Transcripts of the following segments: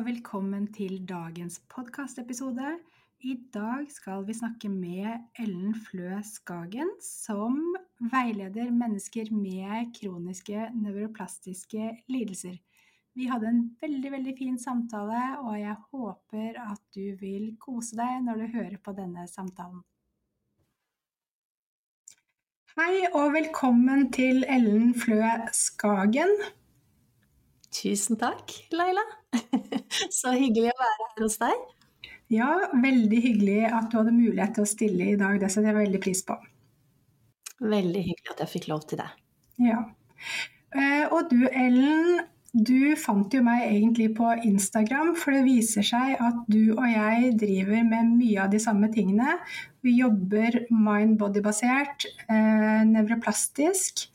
Velkommen til dagens podkastepisode. I dag skal vi snakke med Ellen Flø Skagen, som veileder mennesker med kroniske nevroplastiske lidelser. Vi hadde en veldig, veldig fin samtale, og jeg håper at du vil kose deg når du hører på denne samtalen. Hei og velkommen til Ellen Flø Skagen. Tusen takk, Laila. Så hyggelig å være her hos deg. Ja, veldig hyggelig at du hadde mulighet til å stille i dag. Det setter jeg veldig pris på. Veldig hyggelig at jeg fikk lov til det. Ja. Eh, og du Ellen, du fant jo meg egentlig på Instagram, for det viser seg at du og jeg driver med mye av de samme tingene. Vi jobber mind-body-basert, eh, nevroplastisk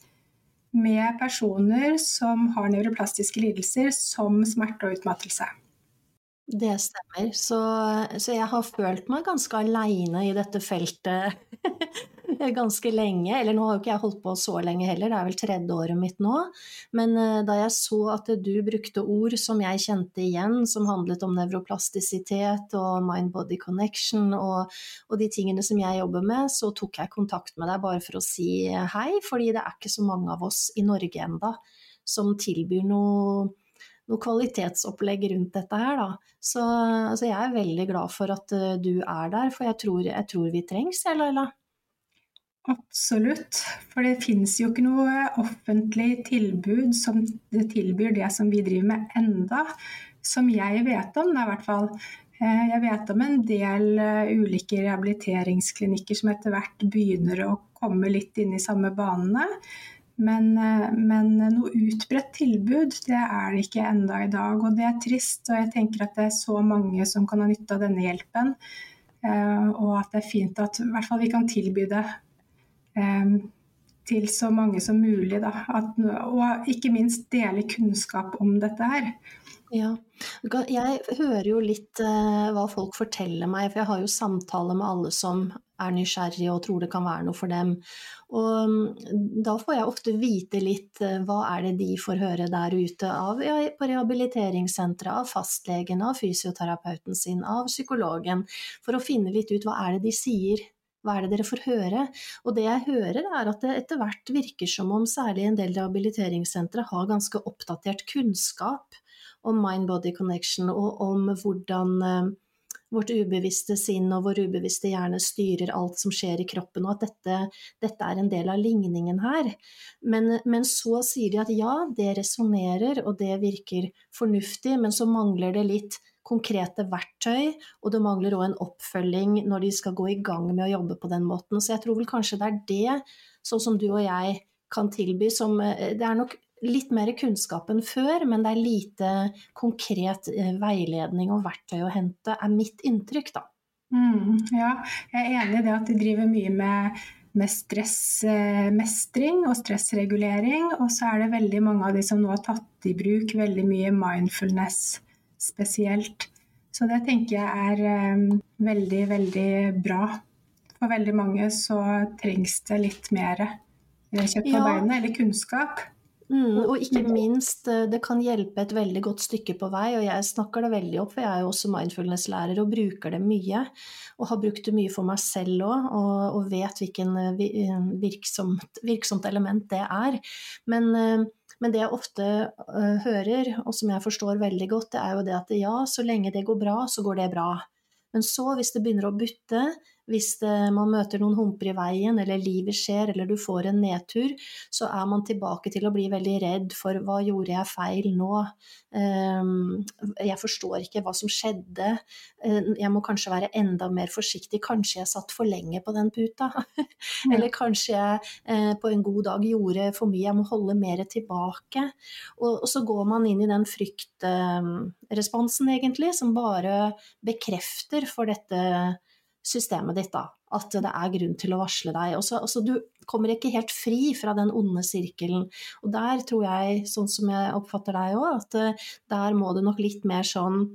med personer som har nevroplastiske lidelser som smerte og utmattelse. Det stemmer. Så, så, jeg har følt meg ganske aleine i dette feltet ganske lenge. Eller nå har jo ikke jeg holdt på så lenge heller, det er vel tredje året mitt nå. Men uh, da jeg så at du brukte ord som jeg kjente igjen, som handlet om nevroplastisitet og mind-body connection og, og, de tingene som jeg jobber med, så tok jeg kontakt med deg bare for å si hei, fordi det er ikke så mange av oss i Norge enda som tilbyr noe noe kvalitetsopplegg rundt dette her, da. Så altså, jeg er veldig glad for at uh, du er der, for jeg tror, jeg tror vi trengs, jeg, Laila. Absolutt. For det finnes jo ikke noe offentlig tilbud som tilbyr det som vi driver med enda, som jeg vet om, da, i hvert fall. Eh, jeg vet om en del eh, ulike rehabiliteringsklinikker som etter hvert begynner å komme litt inn i samme banene. Men, eh, men, noe utbredt tilbud, det er det ikke enda i dag. Og det er trist. Og jeg tenker at det er så mange som kan ha nytte av denne hjelpen. Og at det er fint at i hvert fall vi kan tilby det til så mange som mulig. At, og ikke minst dele kunnskap om dette her. Ja. Jeg hører jo litt uh, hva folk forteller meg, for jeg har jo samtaler med alle som er nysgjerrige og tror det kan være noe for dem. Og um, da får jeg ofte vite litt uh, hva er det de får høre der ute av ja, på rehabiliteringssenteret, av fastlegen, av fysioterapeuten sin, av psykologen, for å finne litt ut hva er det de sier. Hva er det dere får høre? Og det jeg hører, er at det etter hvert virker som om særlig en del rehabiliteringssentre har ganske oppdatert kunnskap om mind-body connection, og om hvordan eh, vårt ubevisste sinn og vår ubevisste hjerne styrer alt som skjer i kroppen, og at dette, dette er en del av ligningen her. Men, men så sier de at ja, det resonnerer, og det virker fornuftig, men så mangler det litt konkrete verktøy, og det mangler òg en oppfølging når de skal gå i gang med å jobbe på den måten. Så jeg tror vel kanskje det er det, sånn som du og jeg kan tilby, som eh, Det er nok litt mer kunnskap enn før, men det er lite konkret eh, veiledning og verktøy å hente, er mitt inntrykk, da. Mm, ja, jeg er enig i det at de driver mye med, med stressmestring og stressregulering. Og så er det veldig mange av de som nå har tatt i bruk veldig mye mindfulness spesielt. Så det tenker jeg er um, veldig, veldig bra. For veldig mange så trengs det litt mer kjøtt på ja. beinet, eller kunnskap. Mm, og ikke minst, eh, det kan hjelpe et veldig godt stykke på vei, og jeg snakker det veldig opp, for jeg er jo også mindfulness-lærer og bruker det mye. Og har brukt det mye for meg selv òg, og, og, vet hvilken eh, eh, virksomt, virksomt, element det er. Men, men det jeg ofte uh, hører, og som jeg forstår veldig godt, det er jo det at ja, så lenge det går bra, så går det bra. Men så, hvis det begynner å butte, Hvis det, man møter noen humper i veien, eller livet skjer, eller du får en nedtur, så er man tilbake til å bli veldig redd for hva gjorde jeg feil nå? Um, jeg forstår ikke hva som skjedde. Uh, jeg må kanskje være enda mer forsiktig. Kanskje jeg satt for lenge på den puta? eller kanskje jeg uh, på en god dag gjorde for mye. Jeg må holde mer tilbake. Og, så går man inn i den fryktresponsen, uh, egentlig, som bare bekrefter for dette systemet ditt, da. At det er grunn til å varsle deg. Også, altså, du kommer ikke helt fri fra den onde sirkelen. Og der tror jeg, sånn som jeg oppfatter deg òg, at uh, der må det nok litt mer sånn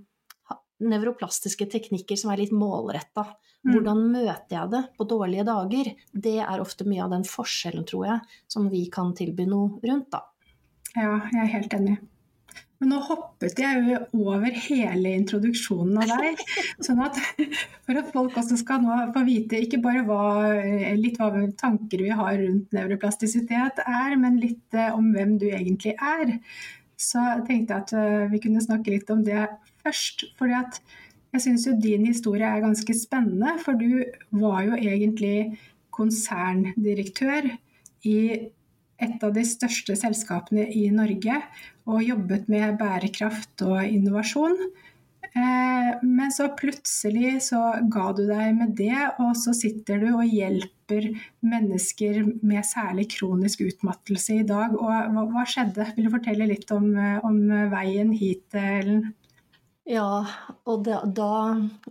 nevroplastiske teknikker som er litt målretta. Mm. Hvordan møter jeg det på dårlige dager? Det er ofte mye av den forskjellen, tror jeg, som vi kan tilby noe rundt, da. Ja, jeg er helt enig. Men nå hoppet jeg jo over hele introduksjonen av deg. sånn at For at folk også skal nå få vite ikke bare hva, litt hva tanker vi har rundt nevroplastisitet er, men litt eh, om hvem du egentlig er. Så jeg tenkte at eh, vi kunne snakke litt om det først. fordi at jeg syns jo din historie er ganske spennende, for du var jo egentlig konserndirektør i et av de største selskapene i Norge og jobbet med bærekraft og innovasjon. Eh, men så plutselig så ga du deg med det, og så sitter du og hjelper mennesker med særlig kronisk utmattelse i dag. Og hva, hva skjedde? Vil du fortelle litt om, om veien hit, Ellen? Ja, og da, da,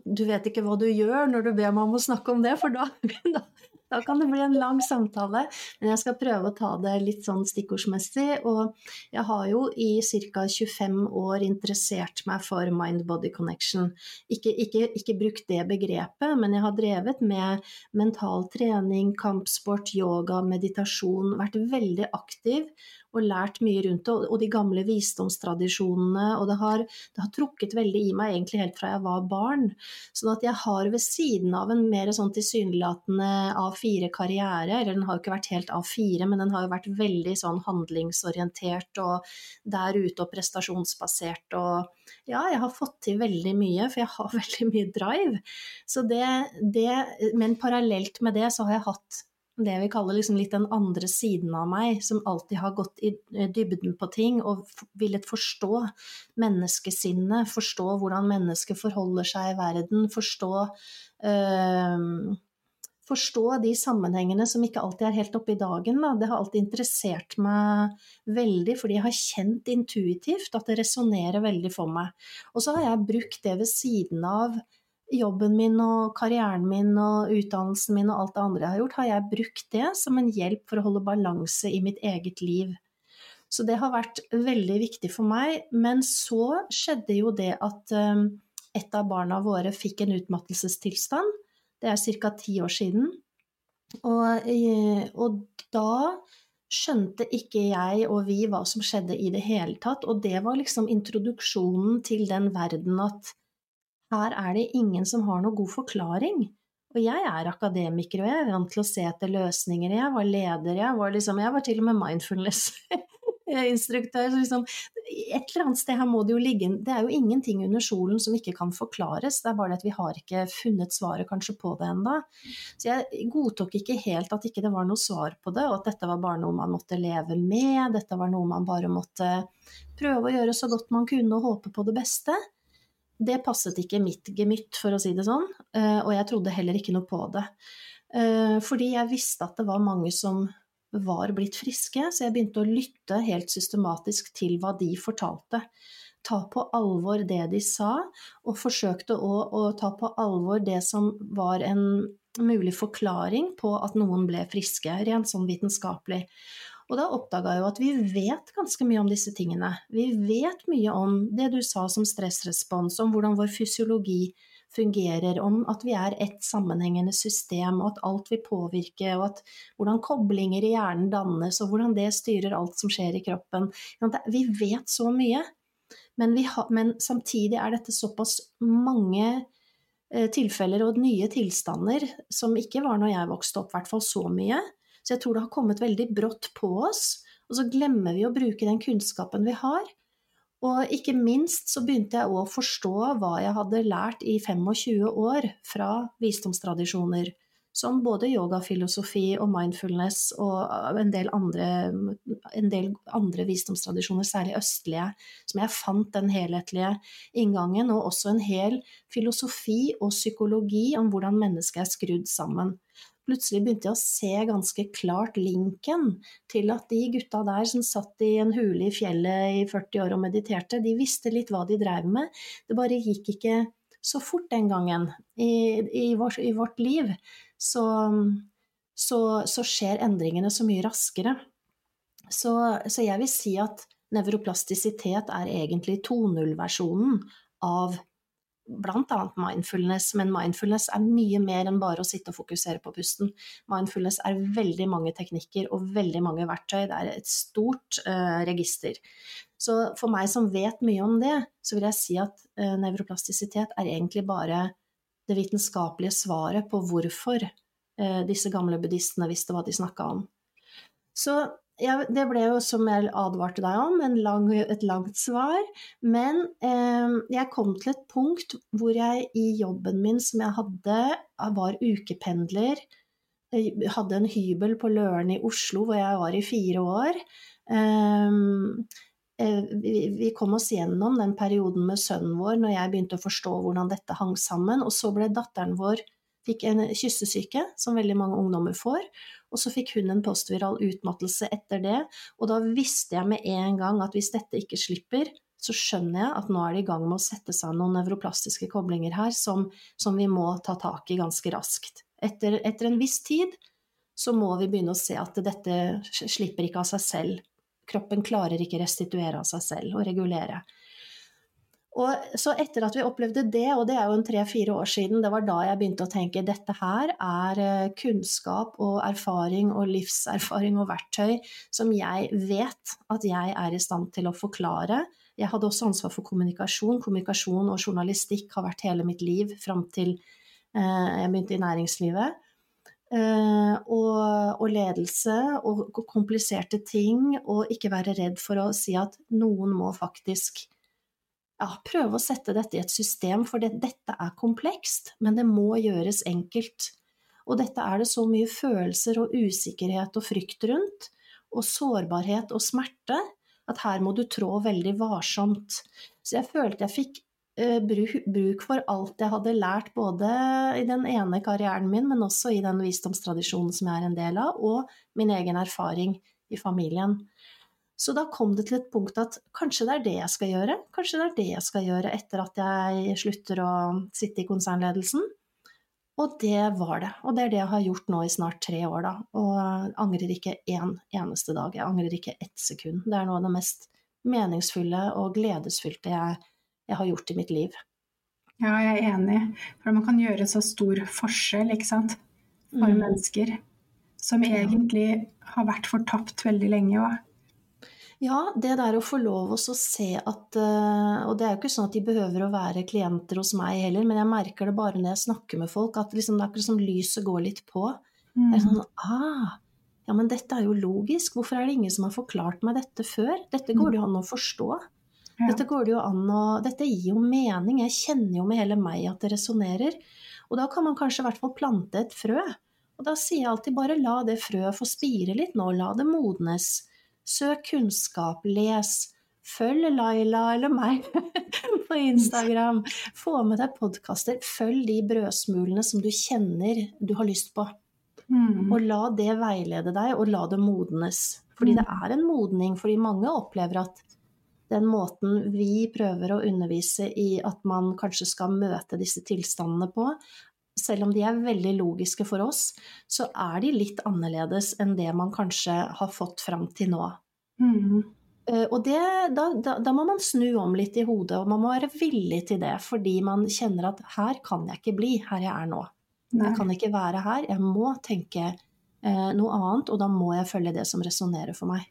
Du vet ikke hva du gjør når du ber meg om å snakke om det, for da, da, da kan det bli en lang samtale, men jeg skal prøve å ta det litt sånn stikkordsmessig. Og jeg har jo i ca. 25 år interessert meg for mind-body connection. Ikke, ikke, ikke, brukt det begrepet, men jeg har drevet med mental trening, kampsport, yoga, meditasjon, vært veldig aktiv og lært mye rundt det, og de gamle visdomstradisjonene. Og det har, det har, trukket veldig i meg egentlig helt fra jeg var barn. Sånn at jeg har ved siden av en mer sånn tilsynelatende A4-karriere, eller den har jo ikke vært helt A4, men den har jo vært veldig sånn handlingsorientert og der ute og prestasjonsbasert og ja, jeg har fått til veldig mye, for jeg har veldig mye drive. Så det, det, men parallelt med det så har jeg hatt det vi kaller liksom litt den andre siden av meg, som alltid har gått i eh, dybden på ting og villet forstå menneskesinnet, forstå hvordan mennesket forholder seg i verden, forstå øh, Forstå de sammenhengene som ikke alltid er helt oppe i dagen. Da. Det har alltid interessert meg veldig, fordi jeg har kjent intuitivt at det resonnerer veldig for meg. Og så har jeg brukt det ved siden av jobben min og karrieren min og utdannelsen min og alt det andre jeg har gjort, har jeg brukt det som en hjelp for å holde balanse i mitt eget liv. Så det har vært veldig viktig for meg. Men så skjedde jo det at um, et av barna våre fikk en utmattelsestilstand. Det er ca. ti år siden. Og, eh, og da skjønte ikke jeg og vi hva som skjedde i det hele tatt. Og det var liksom introduksjonen til den verden at her er det ingen som har noe god forklaring. Og jeg er akademiker, og jeg er vant til å se etter løsninger. Jeg var leder, jeg var, liksom, jeg var til og med mindfulness-instruktør. Liksom, et eller annet sted her må det jo ligge Det er jo ingenting under solen som ikke kan forklares, det er bare det at vi har ikke funnet svaret kanskje på det ennå. Så jeg godtok ikke helt at ikke det var noe svar på det, og at dette var bare noe man måtte leve med, dette var noe man bare måtte prøve å gjøre så godt man kunne og håpe på det beste det passet ikke mitt gemytt, for å si det sånn, eh, og jeg trodde heller ikke noe på det. Eh, fordi jeg visste at det var mange som var blitt friske, så jeg begynte å lytte helt systematisk til hva de fortalte. Ta på alvor det de sa, og forsøkte å, å ta på alvor det som var en mulig forklaring på at noen ble friske, rent sånn vitenskapelig. Og da oppdaga jeg jo at vi vet ganske mye om disse tingene. Vi vet mye om det du sa som stressrespons, om hvordan vår fysiologi fungerer, om at vi er ett sammenhengende system, og at alt vil påvirke, og at hvordan koblinger i hjernen dannes, og hvordan det styrer alt som skjer i kroppen. Vi vet så mye, men, ha, men samtidig er dette såpass mange eh, tilfeller og nye tilstander som ikke var når jeg vokste opp, i hvert fall så mye. Så jeg tror det har kommet veldig brått på oss, og så glemmer vi å bruke den kunnskapen vi har. Og ikke minst så begynte jeg å forstå hva jeg hadde lært i 25 år fra visdomstradisjoner, som både yogafilosofi og mindfulness og en del andre, en del andre visdomstradisjoner, særlig østlige, som jeg fant den helhetlige inngangen, og også en hel filosofi og psykologi om hvordan mennesket er skrudd sammen plutselig begynte jeg å se ganske klart linken til at de gutta der som satt i en hule i fjellet i 40 år og mediterte, de visste litt hva de drev med. Det bare gikk ikke så fort den gangen. I, i, vår, i vårt liv så, så, så, skjer endringene så mye raskere. Så, så jeg vil si at nevroplastisitet er egentlig 2.0-versjonen av bl.a. mindfulness, men mindfulness er mye mer enn bare å sitte og fokusere på pusten. Mindfulness er veldig mange teknikker og veldig mange verktøy, det er et stort uh, register. Så for meg som vet mye om det, så vil jeg si at uh, nevroplastisitet er egentlig bare det vitenskapelige svaret på hvorfor uh, disse gamle buddhistene visste hva de snakka om. Så ja, det ble jo, som jeg advarte deg om, lang, et langt svar. Men eh, jeg kom til et punkt hvor jeg i jobben min som jeg hadde, var ukependler. Jeg hadde en hybel på Løren i Oslo hvor jeg var i fire år. Ehm, eh, vi, kom oss gjennom den perioden med sønnen vår når jeg begynte å forstå hvordan dette hang sammen. Og så ble datteren vår fikk en kyssesyke, som veldig mange ungdommer får. Og så fikk hun en postviral utmattelse etter det, og da visste jeg med en gang at hvis dette ikke slipper, så skjønner jeg at nå er det i gang med å sette seg noen nevroplastiske koblinger her som, som vi må ta tak i ganske raskt. Etter, etter, en viss tid så må vi begynne å se at dette slipper ikke av seg selv. Kroppen klarer ikke restituere av seg selv og regulere. Og så etter at vi opplevde det, og det er jo en tre-fire år siden, det var da jeg begynte å tenke dette her er eh, kunnskap og erfaring og livserfaring og verktøy som jeg vet at jeg er i stand til å forklare. Jeg hadde også ansvar for kommunikasjon. Kommunikasjon og journalistikk har vært hele mitt liv fram til eh, jeg begynte i næringslivet. Uh, og, og, ledelse og kompliserte ting, og ikke være redd for å si at noen må faktisk ja, prøve å sette dette i et system, for det, dette er komplekst, men det må gjøres enkelt. Og dette er det så mye følelser og usikkerhet og frykt rundt, og sårbarhet og smerte, at her må du trå veldig varsomt. Så jeg følte jeg fikk uh, bruk for alt jeg hadde lært, både i den ene karrieren min, men også i den visdomstradisjonen som jeg er en del av, og min egen erfaring i familien. Så da kom det til et punkt at kanskje det er det jeg skal gjøre. Kanskje det er det jeg skal gjøre etter at jeg slutter å sitte i konsernledelsen. Og det var det. Og det er det jeg har gjort nå i snart tre år, da. Og angrer ikke én eneste dag. Jeg angrer ikke ett sekund. Det er noe av det mest meningsfulle og gledesfylte jeg, jeg har gjort i mitt liv. Ja, jeg er enig. For man kan gjøre så stor forskjell, ikke sant. For mm. mennesker. Som egentlig har vært fortapt veldig lenge òg. Ja, det der å få lov å se at eh, Og det er jo ikke sånn at de behøver å være klienter hos meg heller, men jeg merker det bare når jeg snakker med folk, at liksom, det er akkurat som lyset går litt på. Mm. Det er sånn ah, ja, men dette er jo logisk. Hvorfor er det ingen som har forklart meg dette før? Dette går det jo an å forstå. Ja. Dette, går det jo an å, dette gir jo mening. Jeg kjenner jo med hele meg at det resonnerer. Og da kan man kanskje i hvert fall plante et frø. Og da sier jeg alltid bare la det frøet få spire litt nå, la det modnes. Søk kunnskap, les. Følg Laila eller meg på Instagram. Få med deg podkaster. Følg de brødsmulene som du kjenner du har lyst på. Mm. Og la det veilede deg, og la det modnes. Fordi det er en modning. Fordi mange opplever at den måten vi prøver å undervise i at man kanskje skal møte disse tilstandene på, selv om de er veldig logiske for oss, så er de litt annerledes enn det man kanskje har fått fram til nå. Mm. Uh, og det, da, da, da, må man snu om litt i hodet, og man må være villig til det, fordi man kjenner at her kan jeg ikke bli, her jeg er nå. Nei. Jeg kan ikke være her, jeg må tenke eh, noe annet, og da må jeg følge det som resonnerer for meg.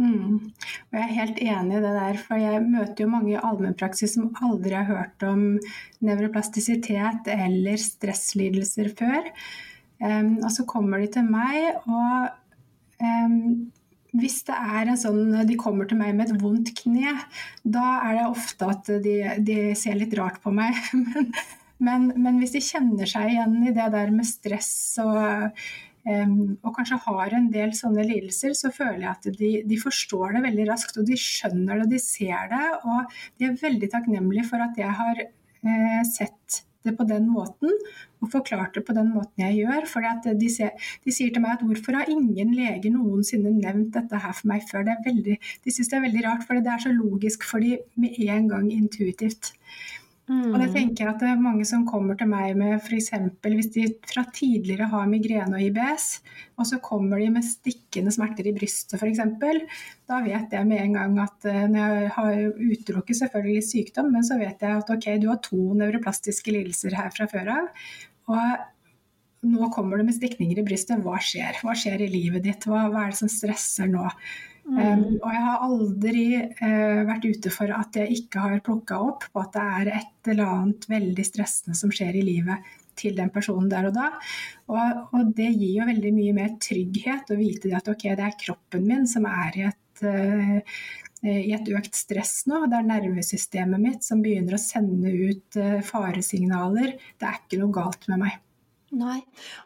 Mm. Og jeg er helt enig i det der, for jeg møter jo mange i allmennpraksis som aldri har hørt om nevroplastisitet eller stresslidelser før. Um, og så kommer de til meg, og um, hvis det er en sånn, de kommer til meg med et vondt kne, da er det ofte at de, de ser litt rart på meg. Men, men, men, hvis de kjenner seg igjen i det der med stress og, og kanskje har en del sånne lidelser, så føler jeg at de, de, forstår det veldig raskt. Og de skjønner det, og de ser det. Og de er veldig takknemlige for at jeg har uh, sett det på den måten, og forklart det på den måten jeg gjør. For de, de, sier til meg at hvorfor har ingen leger noensinne nevnt dette her for meg før? Veldig, de syns det er veldig rart, for det er så logisk for de med en gang intuitivt. Mm. Og det tenker jeg at det er mange som kommer til meg med f.eks. hvis de fra tidligere har migrene og IBS, og så kommer de med stikkende smerter i brystet f.eks. Da vet jeg med en gang at eh, når jeg har utelukket selvfølgelig sykdom, men så vet jeg at ok, du har to nevroplastiske lidelser her fra før av. Og nå kommer du med stikninger i brystet. Hva skjer? Hva skjer i livet ditt? Hva, hva er det som stresser nå? Mm. Og jeg har aldri uh, vært ute for at jeg ikke har plukka opp på at det er et eller annet veldig stressende som skjer i livet til den personen der og da. Og, og det gir jo veldig mye mer trygghet å vite at ok, det er kroppen min som er i et uh, i et økt stress nå. Det er nervesystemet mitt som begynner å sende ut uh, faresignaler. Det er ikke noe galt med meg. Nei,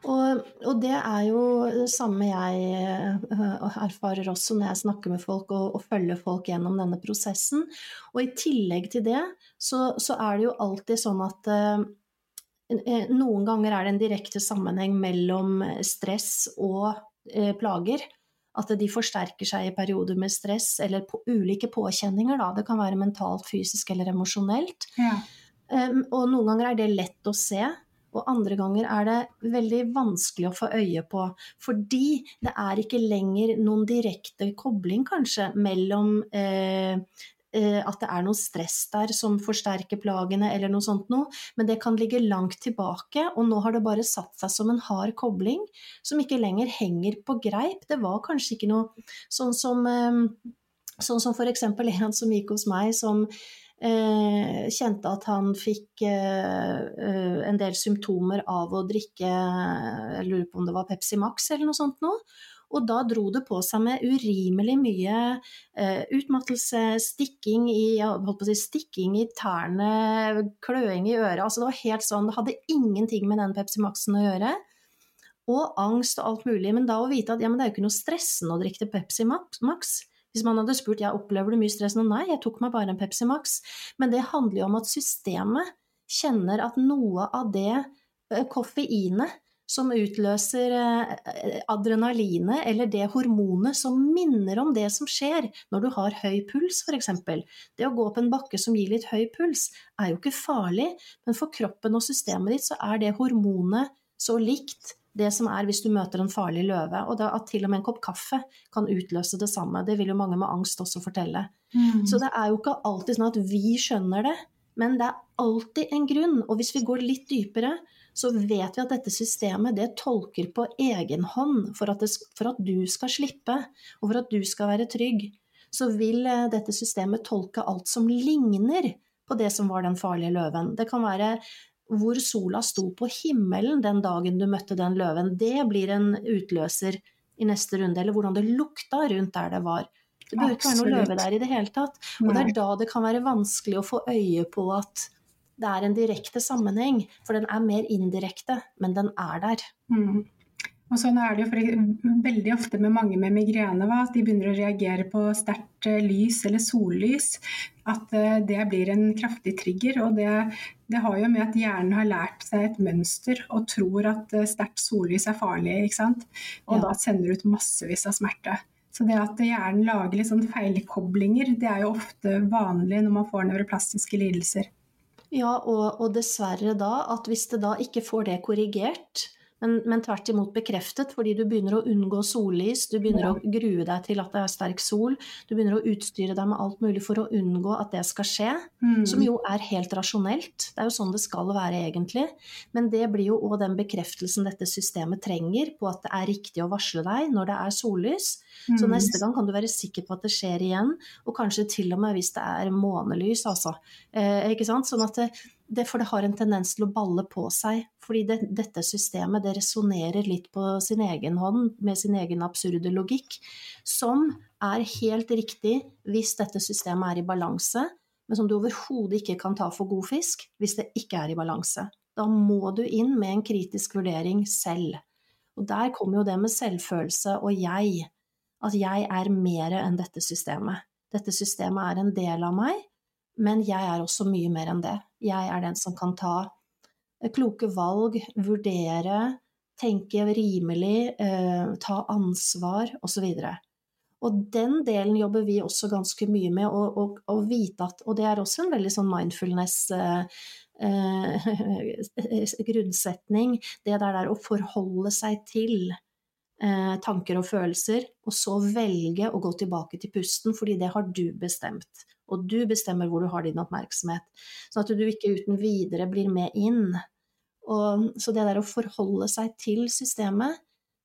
og, og, det er jo det samme jeg uh, erfarer også når jeg snakker med folk og, og, følger folk gjennom denne prosessen. Og i tillegg til det, så, så er det jo alltid sånn at eh, noen ganger er det en direkte sammenheng mellom stress og eh, plager. At de forsterker seg i perioder med stress eller på ulike påkjenninger. Da. Det kan være mentalt, fysisk eller emosjonelt. Ja. Um, og noen ganger er det lett å se. Og andre ganger er det veldig vanskelig å få øye på, fordi det er ikke lenger noen direkte kobling, kanskje, mellom eh, eh, at det er noe stress der som forsterker plagene, eller noe sånt noe, men det kan ligge langt tilbake, og nå har det bare satt seg som en hard kobling som ikke lenger henger på greip. Det var kanskje ikke noe sånn som, eh, sånn som f.eks. en som gikk hos meg, som kjente at han fikk eh, eh, en del symptomer av å drikke Jeg lurer på om det var Pepsi Max eller noe sånt noe. Og da dro det på seg med urimelig mye eh, utmattelse, stikking i, si, stikking i tærne, kløing i øret. Altså det var helt sånn, det hadde ingenting med den Pepsi Max-en å gjøre. Og angst og alt mulig. Men da å vite at ja, det er jo ikke noe stressende å drikke Pepsi Max. Hvis man hadde spurt jeg opplever du mye stress nå, nei, jeg tok meg bare en Pepsi Max. Men det handler jo om at systemet kjenner at noe av det koffeinet som utløser adrenalinet, eller det hormonet som minner om det som skjer når du har høy puls, f.eks. Det å gå opp en bakke som gir litt høy puls, er jo ikke farlig, men for kroppen og systemet ditt så er det hormonet så likt det som er hvis du møter en farlig løve. Og da, at til og med en kopp kaffe kan utløse det samme. Det vil jo mange med angst også fortelle. Mm. Så det er jo ikke alltid sånn at vi skjønner det, men det er alltid en grunn. Og hvis vi går litt dypere, så vet vi at dette systemet det tolker på egen hånd for at, det, for at du skal slippe, og for at du skal være trygg. Så vil eh, dette systemet tolke alt som ligner på det som var den farlige løven. Det kan være hvor sola sto på himmelen den dagen du møtte den løven, det blir en utløser i neste runde. Eller hvordan det lukta rundt der det var. Det bør ikke være noe løve der i det hele tatt. Og det er da det kan være vanskelig å få øye på at det er en direkte sammenheng. For den er mer indirekte, men den er der. Mm. Og sånn er det jo veldig ofte med mange med migrene, at de begynner å reagere på sterkt eh, lys eller sollys. At eh, det blir en kraftig trigger. Og det, det har jo med at hjernen har lært seg et mønster og tror at eh, sterkt sollys er farlig. ikke sant? Og ja. da sender du ut massevis av smerte. Så det at hjernen lager litt sånn feilkoblinger, det er jo ofte vanlig når man får nevroplastiske lidelser. Ja, og, og dessverre da at hvis det da ikke får det korrigert, men, men tvert imot bekreftet, fordi du begynner å unngå sollys, du begynner å grue deg til at det er sterk sol, du begynner å utstyre deg med alt mulig for å unngå at det skal skje, mm. som jo er helt rasjonelt. Det er jo sånn det skal være egentlig. Men det blir jo òg den bekreftelsen dette systemet trenger på at det er riktig å varsle deg når det er sollys. Mm. Så neste gang kan du være sikker på at det skjer igjen, og kanskje til og med hvis det er månelys, altså. Eh, ikke sant? Sånn at det, det, for det har en tendens til å balle på seg. Fordi det, dette systemet det resonnerer litt på sin egen hånd, med sin egen absurde logikk, som er helt riktig hvis dette systemet er i balanse, men som du overhodet ikke kan ta for god fisk hvis det ikke er i balanse. Da må du inn med en kritisk vurdering selv. Og der kommer jo det med selvfølelse og jeg. At jeg er mer enn dette systemet. Dette systemet er en del av meg, men jeg er også mye mer enn det. Jeg er den som kan ta eh, kloke valg, vurdere, tenke rimelig, eh, ta ansvar osv. Og den delen jobber vi også ganske mye med, å vite at Og det er også en veldig sånn mindfulness eh, eh, grunnsetning. Det der, der å forholde seg til eh, tanker og følelser, og så velge å gå tilbake til pusten, fordi det har du bestemt. Og du bestemmer hvor du har din oppmerksomhet. Sånn at du ikke uten videre blir med inn. Og, så det der å forholde seg til systemet,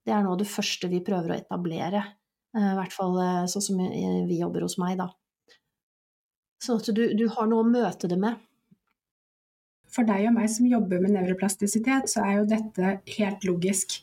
det er nå det første vi prøver å etablere. Eh, I hvert fall eh, sånn som vi jobber hos meg, da. Sånn at du, du har noe å møte det med. For deg og meg som jobber med nevroplastisitet, så er jo dette helt logisk.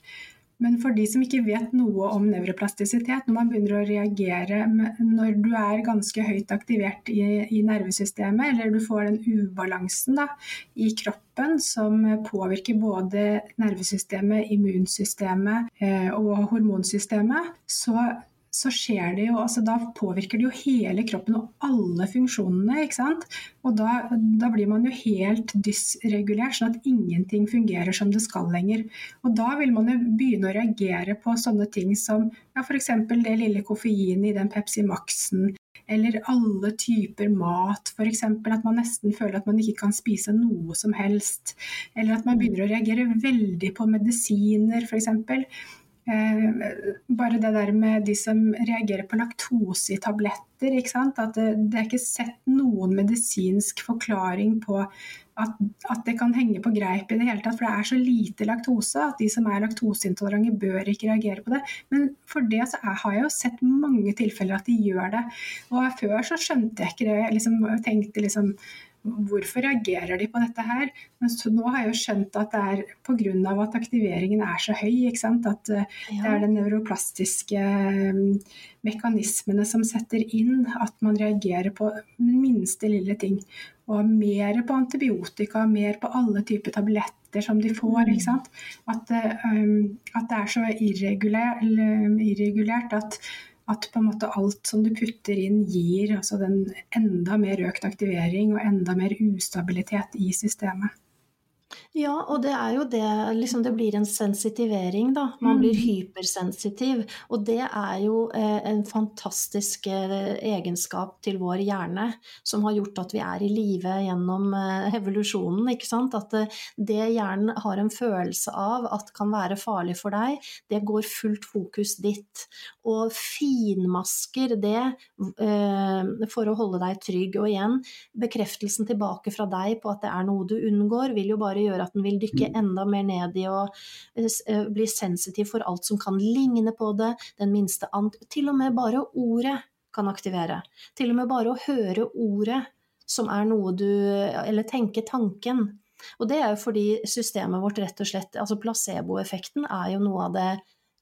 Men for de som ikke vet noe om nevroplastisitet, når man begynner å reagere når du er ganske høyt aktivert i, i nervesystemet, eller du får den ubalansen da, i kroppen som påvirker både nervesystemet, immunsystemet eh, og hormonsystemet, så så skjer det jo altså Da påvirker det jo hele kroppen og alle funksjonene. ikke sant? Og da, da, blir man jo helt dysregulert, sånn at ingenting fungerer som det skal lenger. Og da vil man jo begynne å reagere på sånne ting som ja, f.eks. det lille koffeinet i den Pepsi Max-en. Eller alle typer mat, f.eks. At man nesten føler at man ikke kan spise noe som helst. Eller at man begynner å reagere veldig på medisiner, f.eks. Eh, bare det der med de som reagerer på laktose i tabletter. At det, det, er ikke sett noen medisinsk forklaring på at, at, det kan henge på greip i det hele tatt. For det er så lite laktose at de som er laktoseintolerante bør ikke reagere på det. Men for det så er, har jeg jo sett mange tilfeller at de gjør det. Og før så skjønte jeg ikke det. Jeg liksom, tenkte liksom Hvorfor reagerer de på dette her? Men nå har jeg jo skjønt at det er pga. at aktiveringen er så høy. At eh, det er de nevroplastiske mm, mekanismene som setter inn at man reagerer på minste lille ting. Og mer på antibiotika, mer på alle typer tabletter som de får. At, um, at, det er så irregulert, irregulert at at på en måte alt som du putter inn gir altså den enda mer økt aktivering og enda mer ustabilitet i systemet. Ja, og det er jo det liksom Det blir en sensitivering, da. Man blir mm. hypersensitiv. Og det er jo eh, en fantastisk eh, egenskap til vår hjerne som har gjort at vi er i live gjennom eh, evolusjonen. ikke sant? At eh, det hjernen har en følelse av at kan være farlig for deg, det går fullt fokus ditt. Og finmasker det eh, for å holde deg trygg. Og igjen, bekreftelsen tilbake fra deg på at det er noe du unngår, vil jo bare gjøre at den vil dykke enda mer ned i å eh, eh, bli sensitiv for alt som kan ligne på det, den minste ant... Til og med bare ordet kan aktivere. Til og med bare å høre ordet som er noe du Eller tenke tanken. Og det er jo fordi systemet vårt rett og slett Altså placeboeffekten er jo noe av det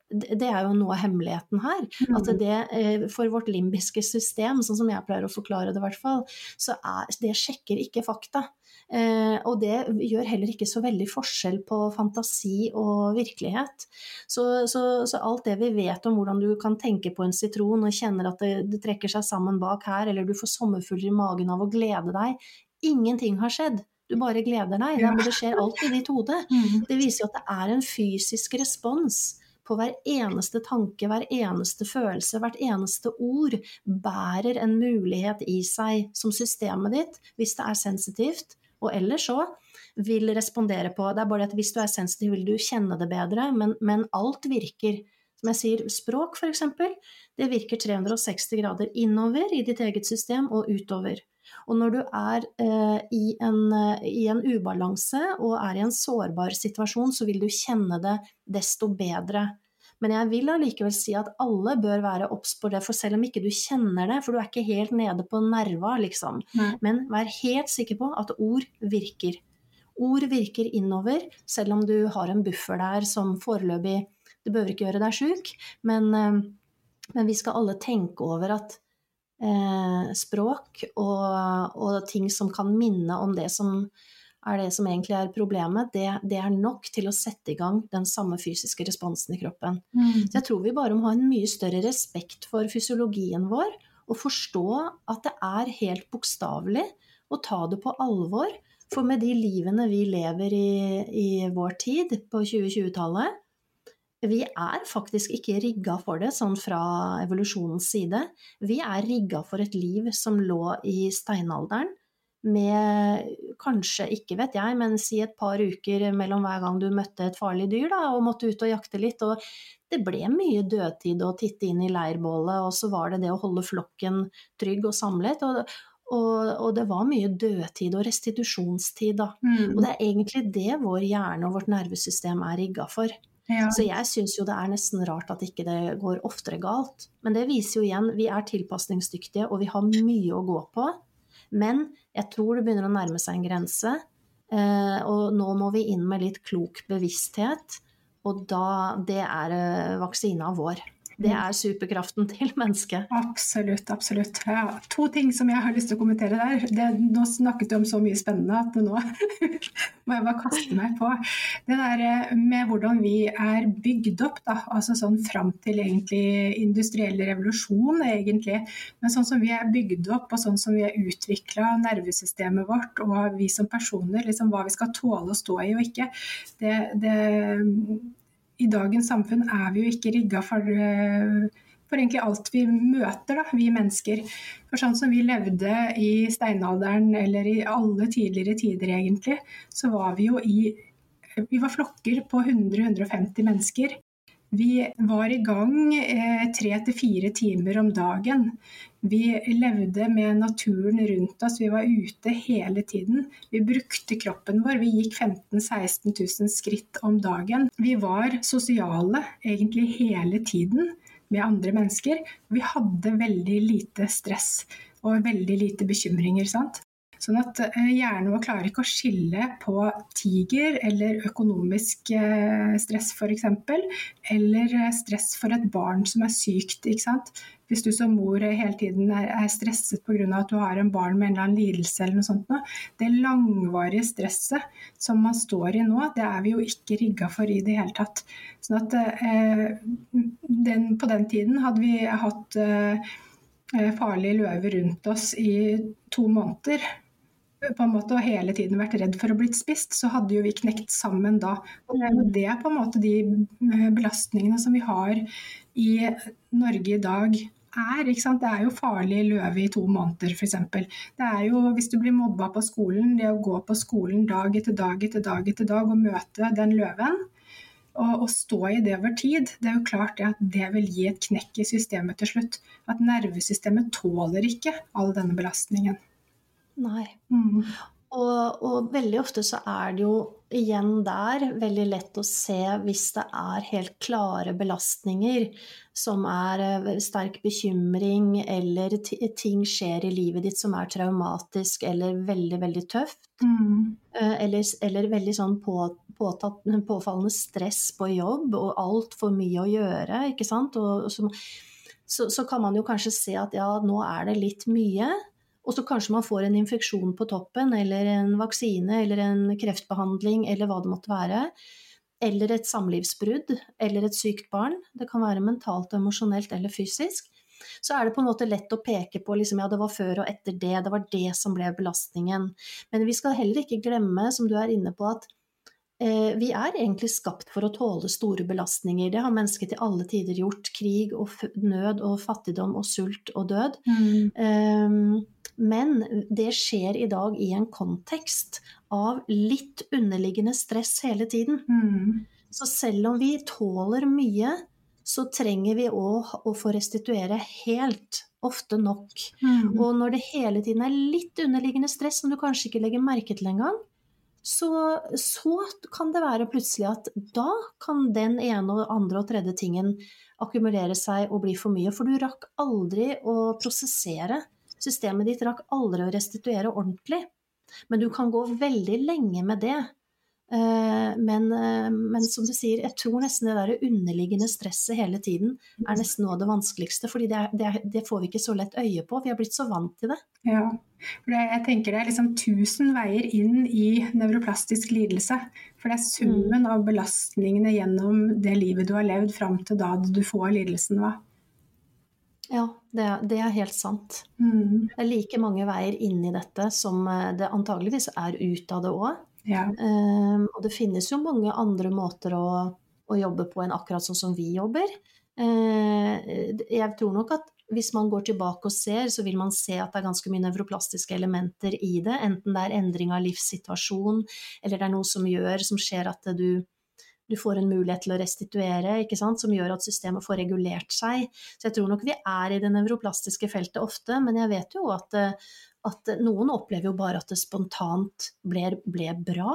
det er jo noe av hemmeligheten her. At mm. det, eh, for vårt limbiske system, sånn som jeg pleier å forklare det, i hvert fall, så er, det sjekker ikke fakta. Eh, og det gjør heller ikke så veldig forskjell på fantasi og virkelighet. Så, så, så, alt det vi vet om hvordan du kan tenke på en sitron og kjenner at det, det trekker seg sammen bak her, eller du får sommerfugler i magen av å glede deg Ingenting har skjedd. Du bare gleder deg. Ja. Det skjer alt i ditt hode. Mm. Det viser jo at det er en fysisk respons på hver eneste tanke, hver eneste følelse, hvert eneste ord bærer en mulighet i seg som systemet ditt, hvis det er sensitivt, og ellers så vil respondere på. Det er bare at hvis du er sensitiv, vil du kjenne det bedre, men, men alt virker. Som jeg sier, språk f.eks., det virker 360 grader innover i ditt eget system og utover. Og når du er eh, i, en, i, en, ubalanse og er i en sårbar situasjon, så vil du kjenne det desto bedre. Men jeg vil allikevel si at alle bør være obs på det, for selv om ikke du kjenner det, for du er ikke helt nede på nerva, liksom. Nei. Men vær helt sikker på at ord virker. Ord virker innover, selv om du har en buffer der som foreløpig Det behøver ikke gjøre deg sjuk, men, eh, men, vi skal alle tenke over at eh, språk og, og, ting som kan minne om det som er det som egentlig er problemet, det, det, er nok til å sette i gang den samme fysiske responsen i kroppen. Mm. Så jeg tror vi bare må ha en mye større respekt for fysiologien vår, og forstå at det er helt bokstavelig å ta det på alvor. For med de livene vi lever i, i vår tid, på 2020-tallet, vi er faktisk ikke rigga for det, sånn fra evolusjonens side. Vi er rigga for et liv som lå i steinalderen, med kanskje, ikke vet jeg, men si et par uker mellom hver gang du møtte et farlig dyr da, og måtte ut og jakte litt. Og det ble mye dødtid å titte inn i leirbålet, og så var det det å holde flokken trygg og samlet. Og, og, og det var mye dødtid og restitusjonstid, da. Mm. Og det er egentlig det vår hjerne og vårt nervesystem er rigga for. Ja. Så jeg syns jo det er nesten rart at ikke det går oftere galt. Men det viser jo igjen, vi er tilpasningsdyktige og vi har mye å gå på. Men jeg tror det begynner å nærme seg en grense. Eh, og nå må vi inn med litt klok bevissthet. Og da Det er eh, vaksina vår. Det er superkraften til mennesket. Absolutt. absolutt. Ja, to ting som jeg har lyst til å kommentere der. Det, nå snakket du om så mye spennende at nå må jeg bare kaste meg på. Det der eh, med hvordan vi er bygd opp, da. altså sånn fram til egentlig industriell revolusjon, egentlig. Men sånn som vi er bygd opp, og sånn som vi har utvikla nervesystemet vårt, og vi som personer, liksom hva vi skal tåle å stå i og ikke, det, det i dagens samfunn er vi jo ikke rigga for, eh, for, egentlig alt vi møter, da, vi mennesker. For sånn som vi levde i steinalderen eller i alle tidligere tider egentlig, så var vi jo i Vi var flokker på 100-150 mennesker. Vi var i gang eh, tre til fire timer om dagen. Vi levde med naturen rundt oss, vi var ute hele tiden. Vi brukte kroppen vår, vi gikk 15 000-16 000 skritt om dagen. Vi var sosiale egentlig hele tiden med andre mennesker. Vi hadde veldig lite stress og veldig lite bekymringer. sant? Sånn at eh, hjernen vår klarer ikke å skille på tiger eller økonomisk eh, stress f.eks. Eller eh, stress for et barn som er sykt. ikke sant? Hvis du som mor hele tiden er stresset pga. at du har en barn med en eller annen lidelse eller noe sånt, det langvarige stresset som man står i nå, det er vi jo ikke rigga for i det hele tatt. Sånn at den, på den tiden hadde vi hatt farlige løver rundt oss i to måneder på en måte, og hele tiden vært redd for å bli spist, så hadde jo vi knekt sammen da. Og det er på en måte de eh, belastningene som vi har i Norge i dag. Er, ikke sant? Det er jo farlig løve i to måneder, f.eks. Det er jo, hvis du blir mobba på skolen, det å gå på skolen dag etter dag etter dag etter dag og møte den løven, og, og, stå i det over tid, det er jo klart det at det vil gi et knekk i systemet til slutt. At nervesystemet tåler ikke all denne belastningen. Nei. Mm. Og, og, veldig ofte så er det jo igjen der veldig lett å se hvis det er helt klare belastninger som er eh, sterk bekymring, eller ting skjer i livet ditt som er traumatisk eller veldig, veldig tøft. Mm. Eh, eller, eller, veldig sånn på, påtatt, påfallende stress på jobb og altfor mye å gjøre, ikke sant. Og, så, så, så kan man jo kanskje se at ja, nå er det litt mye. Og så kanskje man får en infeksjon på toppen, eller en vaksine, eller en kreftbehandling, eller hva det måtte være. Eller et samlivsbrudd, eller et sykt barn. Det kan være mentalt, emosjonelt eller fysisk. Så er det på en måte lett å peke på liksom, ja, det var før og etter det, det var det som ble belastningen. Men vi skal heller ikke glemme, som du er inne på, at Eh, vi er egentlig skapt for å tåle store belastninger. Det har mennesket til alle tider gjort. Krig og nød og fattigdom og sult og død. Mm. Um, men det skjer i dag i en kontekst av litt underliggende stress hele tiden. Mm. Så selv om vi tåler mye, så trenger vi òg å få restituere helt. Ofte nok. Mm. Og når det hele tiden er litt underliggende stress som du kanskje ikke legger merke til engang, så, så, kan det være plutselig at da kan den ene og andre og tredje tingen akkumulere seg og bli for mye. For du rakk aldri å prosessere. Systemet ditt rakk aldri å restituere ordentlig. Men du kan gå veldig lenge med det. Eh, men, eh, men, som du sier, jeg tror nesten det der underliggende stresset hele tiden er nesten noe av det vanskeligste. fordi det, det, det, får vi ikke så lett øye på. Vi har blitt så vant til det. Ja, for jeg tenker det er liksom tusen veier inn i nevroplastisk lidelse. For det er summen mm. av belastningene gjennom det livet du har levd fram til da du får lidelsen. Hva? Ja, det, det, er helt sant. Mm. Det er like mange veier inn i dette som eh, det antageligvis er ut av det òg. Ja. Um, og det finnes jo mange andre måter å, å, jobbe på enn akkurat sånn som vi jobber. Uh, jeg tror nok at hvis man går tilbake og ser, så vil man se at det er ganske mye nevroplastiske elementer i det. Enten det er endring av livssituasjon, eller det er noe som gjør, som skjer at du, du får en mulighet til å restituere, som gjør at systemet får regulert seg. Så jeg tror nok vi er i det nevroplastiske feltet ofte, men jeg vet jo at, at noen opplever jo bare at det spontant ble, ble, bra,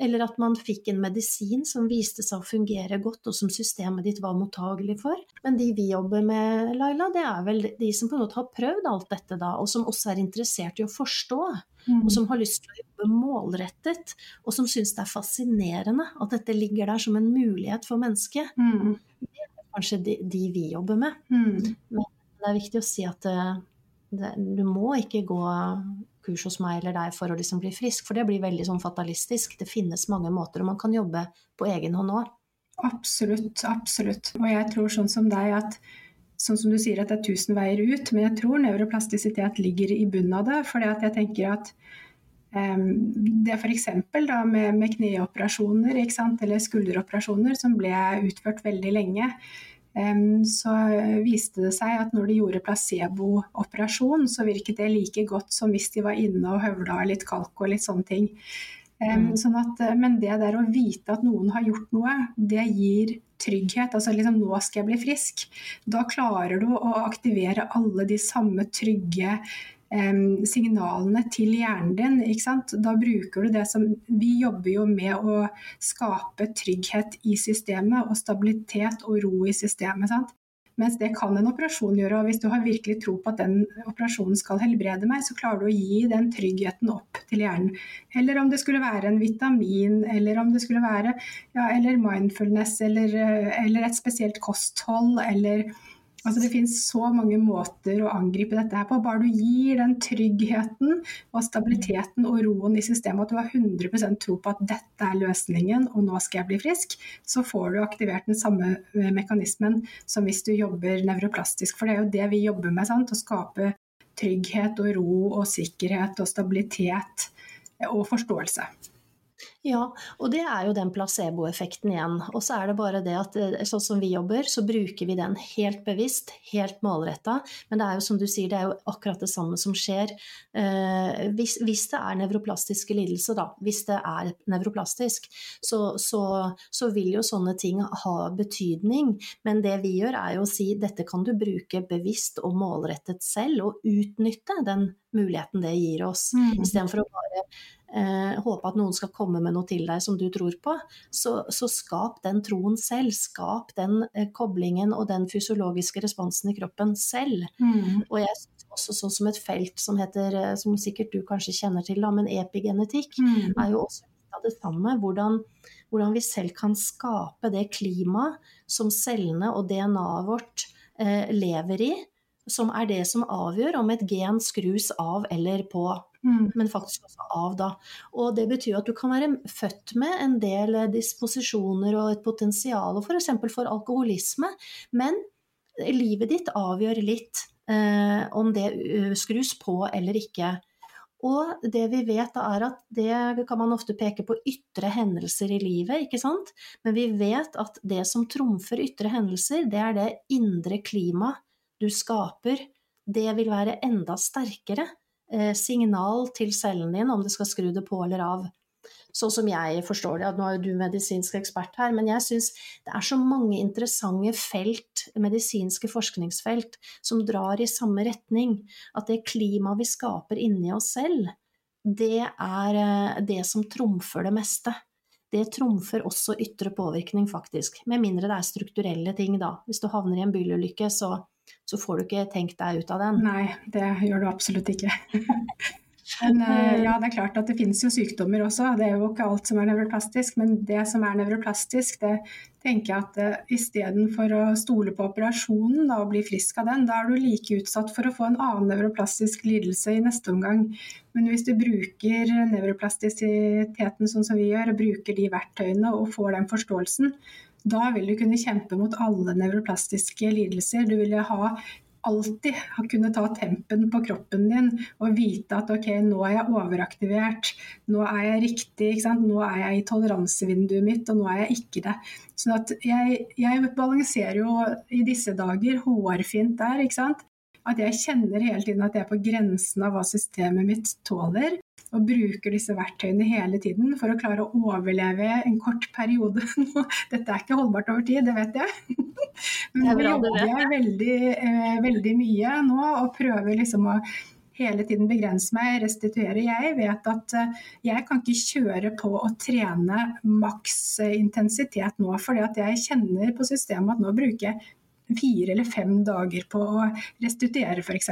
eller at man fikk en medisin som viste seg å fungere godt, og som systemet ditt var mottagelig for. Men de vi jobber med, Laila, det er vel de som på en måte har prøvd alt dette, da, og som også er interessert i å forstå. Mm. Og som har lyst til å jobbe målrettet, og som syns det er fascinerende at dette ligger der som en mulighet for mennesket. Mm. Det er kanskje de, de vi jobber med. Mm. Men det er viktig å si at uh, du må ikke gå kurs hos meg eller deg for å liksom bli frisk, for det blir veldig sånn fatalistisk. Det finnes mange måter, og man kan jobbe på egen hånd òg. Absolutt, absolutt. Og jeg tror sånn som deg at sånn som du sier at det er tusen veier ut, men jeg tror nevroplastisitet ligger i bunnen av det. For jeg tenker at um, det f.eks. med, med kneoperasjoner eller skulderoperasjoner som ble utført veldig lenge, så viste det seg at når de gjorde placebooperasjon, så virket det like godt som hvis de var inne og høvla litt kalk og litt sånne ting. Mm. Sånn at, eh, men det der å vite at noen har gjort noe, det gir trygghet. Altså liksom nå skal jeg bli frisk. Da klarer du å aktivere alle de samme trygge signalene til hjernen din. Da bruker du det som Vi jobber jo med å skape trygghet i systemet og stabilitet og ro i systemet. Sant? Mens det kan en operasjon gjøre. og Hvis du har virkelig tro på at den operasjonen skal helbrede meg, så klarer du å gi den tryggheten opp til hjernen. Eller om det skulle være en vitamin, eller om det skulle være ja, eller mindfulness, eller, eh, eller et spesielt kosthold, eller Altså Det finnes så mange måter å angripe dette her på. Bare du gir den tryggheten og stabiliteten og roen i systemet, at du har 100% tro på at dette er løsningen og nå skal jeg bli frisk, så får du aktivert den samme eh, mekanismen som hvis du jobber nevroplastisk. For det er jo det vi jobber med. Sant? Å skape trygghet og ro og sikkerhet og stabilitet og forståelse. Ja, og det er jo den placeboeffekten igjen. Og så er det bare det at eh, sånn som vi jobber, så bruker vi den helt bevisst, helt målretta. Men det er jo som du sier, det er jo akkurat det samme som skjer. Eh, hvis, hvis, det er nevroplastiske lidelser, da, hvis det er nevroplastisk, så, så, så, vil jo sånne ting ha betydning. Men det vi gjør er jo å si dette kan du bruke bevisst og målrettet selv, og utnytte den muligheten det gir oss. Mm. Istedenfor å bare eh, håpe at noen skal komme med noe til deg som du tror på, så, så skap den troen selv. Skap den eh, koblingen og den fysiologiske responsen i kroppen selv. Mm. Og jeg også sånn som et felt som heter, eh, som sikkert du kanskje kjenner til, da, men epigenetikk, mm. er jo også av det samme. Hvordan, hvordan, vi selv kan skape det klimaet som cellene og DNA-et vårt eh, lever i som er det som avgjør om et gen skrus av eller på. Mm. Men faktisk også av, da. Og det betyr at du kan være født med en del disposisjoner og et potensial f.eks. For, for alkoholisme, men livet ditt avgjør litt eh, om det uh, skrus på eller ikke. Og det vi vet da er at det kan man ofte peke på ytre hendelser i livet, ikke sant. Men vi vet at det som trumfer ytre hendelser, det er det indre klimaet du skaper. Det vil være enda sterkere Eh, signal til cellen din om det skal skru det på eller av. Sånn som jeg forstår det, nå er jo du medisinsk ekspert her, men jeg syns det er så mange interessante felt, medisinske forskningsfelt, som drar i samme retning. At det klimaet vi skaper inni oss selv, det er eh, det som trumfer det meste. Det trumfer også ytre påvirkning, faktisk. Med mindre det er strukturelle ting, da. Hvis du havner i en bilulykke, så så får du ikke tenkt deg ut av den. Nei, det gjør du absolutt ikke. Men uh, ja, det er klart at det finnes jo sykdommer også. Det er jo ikke alt som er nevroplastisk. Men det som er nevroplastisk, det tenker jeg at uh, istedenfor å stole på operasjonen da, og bli frisk av den, da er du like utsatt for å få en annen nevroplastisk lidelse i neste omgang. Men hvis du bruker nevroplastisiteten sånn som vi gjør, og bruker de verktøyene og får den forståelsen, da vil du kunne kjempe mot alle nevroplastiske lidelser. Du vil ha alltid ha kunnet ta tempen på kroppen din og vite at ok, nå er jeg overaktivert, nå er jeg riktig, nå er jeg i toleransevinduet mitt, og nå er jeg ikke det. Sånn jeg, jeg balanserer jo i disse dager hårfint der, ikke sant. At jeg kjenner hele tiden at jeg er på grensen av hva systemet mitt tåler og bruker disse verktøyene hele tiden for å klare å overleve en kort periode. Dette er ikke holdbart over tid, det vet jeg. Men vi jobber veldig, eh, veldig mye nå og prøver liksom å hele tiden begrense meg, restituere. Jeg vet at eh, jeg kan ikke kjøre på å trene maks intensitet nå, fordi at jeg kjenner på systemet at nå bruker jeg fire eller fem dager på å restituere f.eks.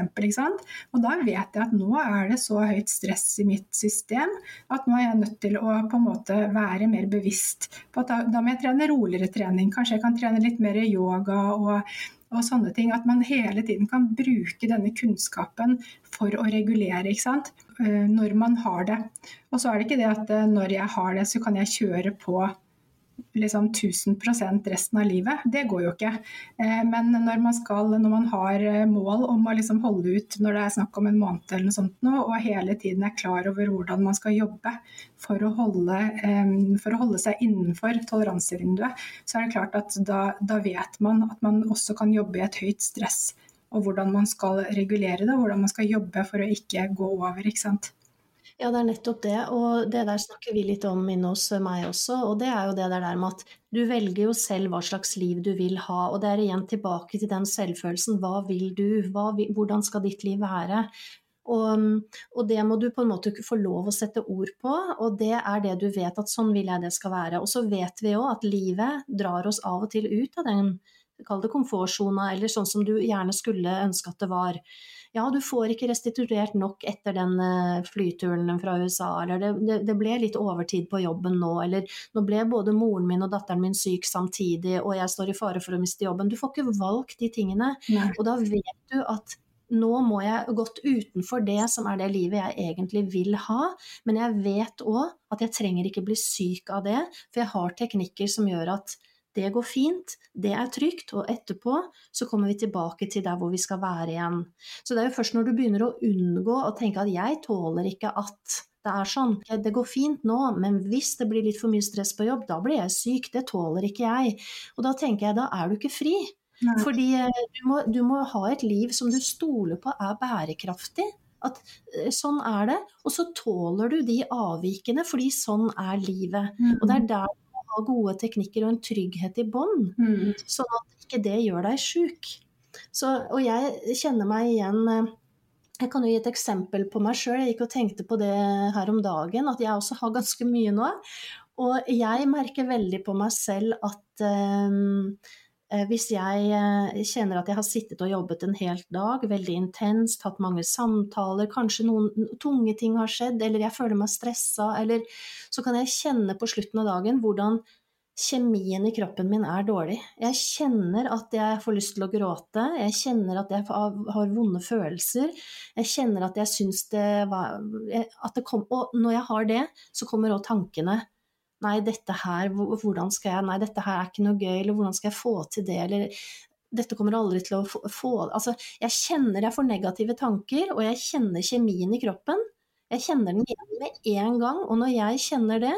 Og da vet jeg at nå er det så høyt stress i mitt system at nå er jeg nødt til å på en måte være mer bevisst på at da, da må jeg trene roligere trening. Kanskje jeg kan trene litt mer yoga og, og sånne ting. At man hele tiden kan bruke denne kunnskapen for å regulere, ikke sant. Eh, når man har det. Og så er det ikke det at eh, når jeg har det, så kan jeg kjøre på liksom 1000 resten av livet. Det går jo ikke. Eh, men når man, skal, når man har eh, mål om å liksom holde ut når det er snakk om en måned eller noe sånt nå, og hele tiden er klar over hvordan man skal jobbe for å holde, eh, for å holde seg innenfor toleransevinduet, så er det klart at da, da vet man at man også kan jobbe i et høyt stress. Og hvordan man skal regulere det, og hvordan man skal jobbe for å ikke gå over. ikke sant? Ja, det er nettopp det, og det der snakker vi litt om inne hos meg også. Og det er jo det der med at du velger jo selv hva slags liv du vil ha. Og det er igjen tilbake til den selvfølelsen. Hva vil du? Hva hvordan skal ditt liv være? Og, og, det må du på en måte få lov å sette ord på, og det er det du vet at sånn vil jeg det skal være. Og så vet vi jo at livet drar oss av og til ut av den, kall det komfortsona, eller sånn som du gjerne skulle ønske at det var ja, du får ikke restituert nok etter den eh, flyturen fra USA, eller det, det, det, ble litt overtid på jobben nå, eller nå ble både moren min og datteren min syk samtidig, og jeg står i fare for å miste jobben. Du får ikke valgt de tingene. Nei. Og da vet du at nå må jeg gått utenfor det som er det livet jeg egentlig vil ha, men jeg vet òg at jeg trenger ikke bli syk av det, for jeg har teknikker som gjør at det går fint, det er trygt, og etterpå så kommer vi tilbake til der hvor vi skal være igjen. Så det er jo først når du begynner å unngå å tenke at jeg tåler ikke at det er sånn, det går fint nå, men hvis det blir litt for mye stress på jobb, da blir jeg syk, det tåler ikke jeg. Og da tenker jeg, da er du ikke fri. Nei. Fordi eh, du må, du må ha et liv som du stoler på er bærekraftig. At eh, sånn er det. Og så tåler du de avvikene, fordi sånn er livet. Mm. Og det er der ha gode teknikker og en trygghet i bånn, mm. sånn at ikke det gjør deg sjuk. Og jeg kjenner meg igjen eh, jeg kan jo gi et eksempel på meg sjøl. Jeg gikk og tenkte på det her om dagen, at jeg også har ganske mye nå. Og jeg merker veldig på meg selv at um, hvis jeg kjenner at jeg har sittet og jobbet en hel dag, veldig intenst, hatt mange samtaler, kanskje noen tunge ting har skjedd, eller jeg føler meg stressa, eller så kan jeg kjenne på slutten av dagen hvordan kjemien i kroppen min er dårlig. Jeg kjenner at jeg får lyst til å gråte, jeg kjenner at jeg har vonde følelser. Jeg kjenner at jeg syns det var at det kom, Og når jeg har det, så kommer òg tankene. Nei, dette her, hvordan skal jeg Nei, dette her er ikke noe gøy, eller hvordan skal jeg få til det, eller dette kommer aldri til å få Altså, jeg kjenner jeg får negative tanker, og jeg kjenner kjemien i kroppen. Jeg kjenner den igjen med en gang, og når jeg kjenner det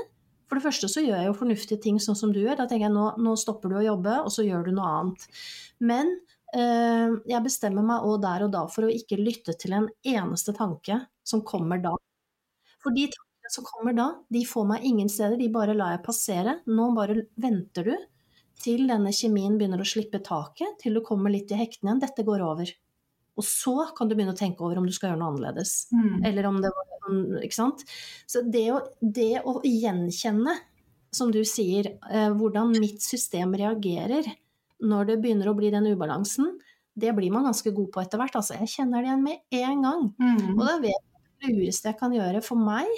For det første så gjør jeg jo fornuftige ting sånn som du gjør. Da tenker jeg nå, nå stopper du å jobbe, og så gjør du noe annet. Men øh, jeg bestemmer meg òg der og da for å ikke lytte til en eneste tanke som kommer da. For de tankene som kommer da, de får meg ingen steder, de bare lar jeg passere. Nå bare venter du til denne kjemien begynner å slippe taket, til du kommer litt i hektene igjen. Dette går over. Og så kan du begynne å tenke over om du skal gjøre noe annerledes. Mm. Eller om det var Ikke sant. Så det å, det å gjenkjenne, som du sier, eh, hvordan mitt system reagerer når det begynner å bli den ubalansen, det blir man ganske god på etter hvert. Altså, jeg kjenner det igjen med en gang. Mm. Og da vet jeg det lureste jeg kan gjøre for meg,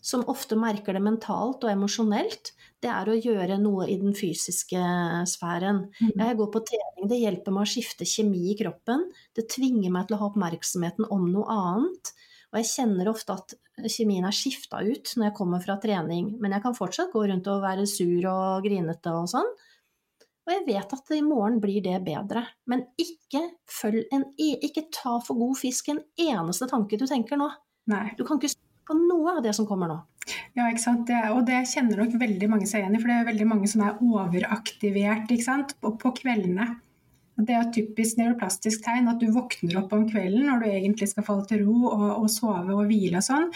som ofte merker det mentalt og emosjonelt, det er å gjøre noe i den fysiske sfæren. Mm. Jeg går på trening, det hjelper meg å skifte kjemi i kroppen. Det tvinger meg til å ha oppmerksomheten om noe annet. Og jeg kjenner ofte at kjemien er skifta ut når jeg kommer fra trening, men jeg kan fortsatt gå rundt og være sur og grinete og sånn. Og jeg vet at i morgen blir det bedre. Men ikke, en, e, ikke ta for god fisk en eneste tanke du tenker nå. Nei. Du kan ikke på noe av det som kommer nå. Ja, ikke sant? Det, og det kjenner nok veldig mange seg igjen i, for det er veldig mange som er overaktivert ikke sant? På, på kveldene. Det er et typisk neuroplastisk tegn at du våkner opp om kvelden når du egentlig skal falle til ro og, og sove og hvile og sånn.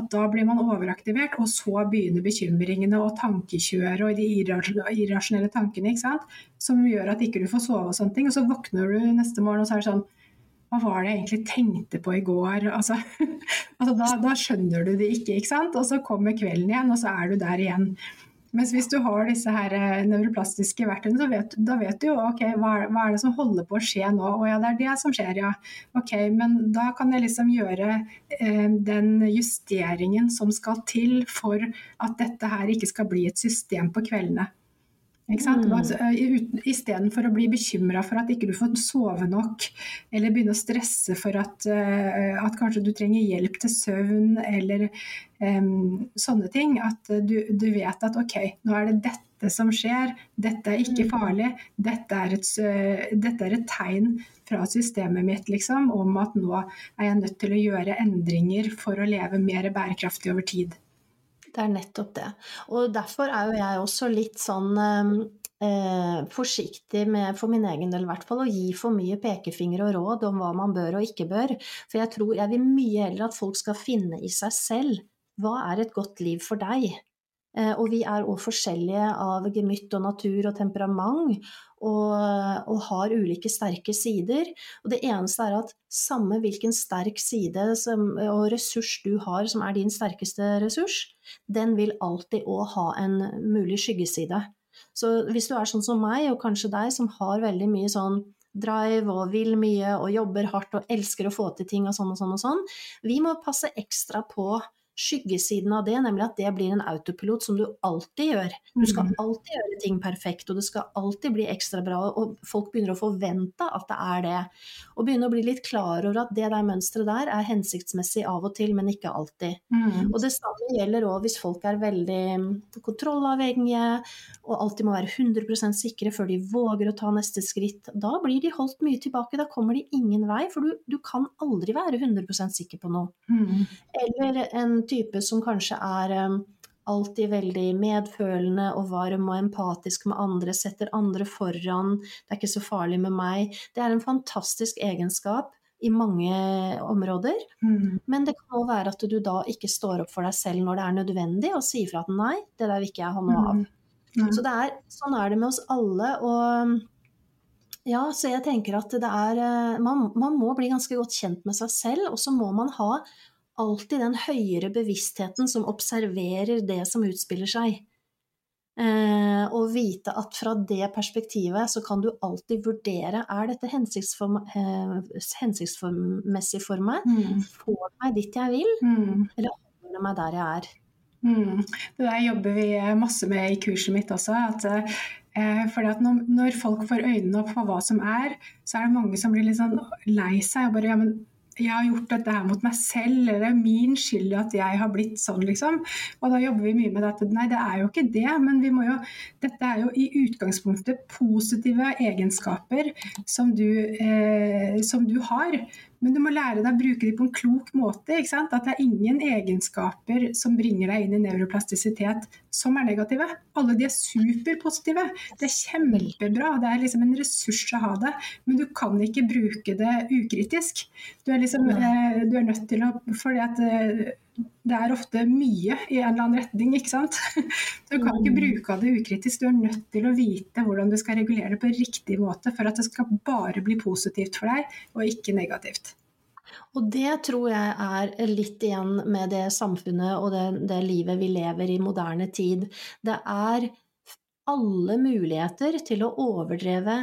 At da blir man overaktivert, og så begynner bekymringene og tankekjøret og de irrasjonelle tankene ikke sant? som gjør at ikke du får sove og sånne ting. Og så våkner du neste morgen og så er det sånn hva var det jeg egentlig tenkte på i går? Altså, altså da, da, skjønner du det ikke, ikke sant? Og så kommer kvelden igjen, og så er du der igjen. Mens hvis du har disse her eh, nevroplastiske verktøyene, så vet, da vet du jo ok, hva, hva, er det som holder på å skje nå. Å ja, det er det som skjer, ja. Ok, men da kan jeg liksom gjøre eh, den justeringen som skal til for at dette her ikke skal bli et system på kveldene. Mm. Eh, Istedenfor å bli bekymra for at ikke du får sove nok, eller begynne å stresse for at, at kanskje du trenger hjelp til søvn, eller um, sånne ting. At du, du, vet at ok, nå er det dette som skjer, dette er ikke mm. farlig. Dette er et, dette er et tegn fra systemet mitt liksom, om at nå er jeg nødt til å gjøre endringer for å leve mer bærekraftig over tid. Det er nettopp det. Og derfor er jo jeg også litt sånn ehm, eh, forsiktig med, for min egen del i hvert fall, å gi for mye pekefinger og råd om hva man bør og ikke bør. For jeg tror jeg vil mye heller at folk skal finne i seg selv hva er et godt liv for deg? Eh, og vi er òg forskjellige av gemytt og natur og temperament, og, og, har ulike sterke sider. Og det eneste er at samme hvilken sterk side som, og ressurs du har som er din sterkeste ressurs, den vil alltid òg ha en mulig skyggeside. Så hvis du er sånn som meg, og kanskje deg, som har veldig mye sånn drive og vil mye og jobber hardt og elsker å få til ting og sånn og sånn og sånn, vi må passe ekstra på skyggesiden av det, nemlig at det blir en autopilot som du alltid gjør. Du skal mm. alltid gjøre ting perfekt, og det skal alltid bli ekstra bra. Og folk begynner å forvente at det er det. Og begynner å bli litt klar over at det der mønsteret der er hensiktsmessig av og til, men ikke alltid. Mm. Og det samme gjelder òg hvis folk er veldig kontrollavhengige og alltid må være 100% sikre før de våger å ta neste skritt. Da blir de holdt mye tilbake, da kommer de ingen vei, for du, du kan aldri være 100% sikker på noe. Mm. Eller en type som kanskje er alltid veldig medfølende og varm og empatisk med andre, setter andre foran, det er ikke så farlig med meg. Det er en fantastisk egenskap i mange områder. Mm. Men det kan òg være at du da ikke står opp for deg selv når det er nødvendig, og sier fra at nei, det der vil ikke jeg ha noe av. Mm. Så er, sånn er det med oss alle. og ja, så jeg tenker at det er eh, man, man må bli ganske godt kjent med seg selv, og så må man ha alltid den høyere bevisstheten som observerer det som utspiller seg. Eh, og vite at fra det perspektivet så kan du alltid vurdere er dette hensiktsform, eh, hensiktsmessig for meg. Mm. Får meg dit jeg vil, mm. eller holder det meg der jeg er? Mm. Det der jobber vi masse med i kurset mitt også. at eh, fordi at når, når, folk får øynene opp for hva som er, så er det mange som blir litt sånn lei seg. og bare, ja, men jeg har gjort dette her mot meg selv, eller det er min skyld at jeg har blitt sånn, liksom. Og da jobber vi mye med at nei, det er jo ikke det, men vi må jo Dette er jo i utgangspunktet positive egenskaper som du, eh, som du har. Men du må lære deg å bruke dem på en klok måte. At det er ingen egenskaper som bringer deg inn i nevroplastisitet som er negative. Alle de er superpositive. Det er kjempebra. Det er liksom en ressurs å ha det. Men du kan ikke bruke det ukritisk. Du er, liksom, eh, du er nødt til å Fordi at eh, det er ofte mye i en eller annen retning, ikke sant. Du kan ikke mm. bruke det ukritisk. Du er nødt til å vite hvordan du skal regulere det på riktig måte for at det skal bare bli positivt for deg, og ikke negativt. Og det tror jeg er litt igjen med det samfunnet og det, det livet vi lever i moderne tid. Det er alle muligheter til å overdreve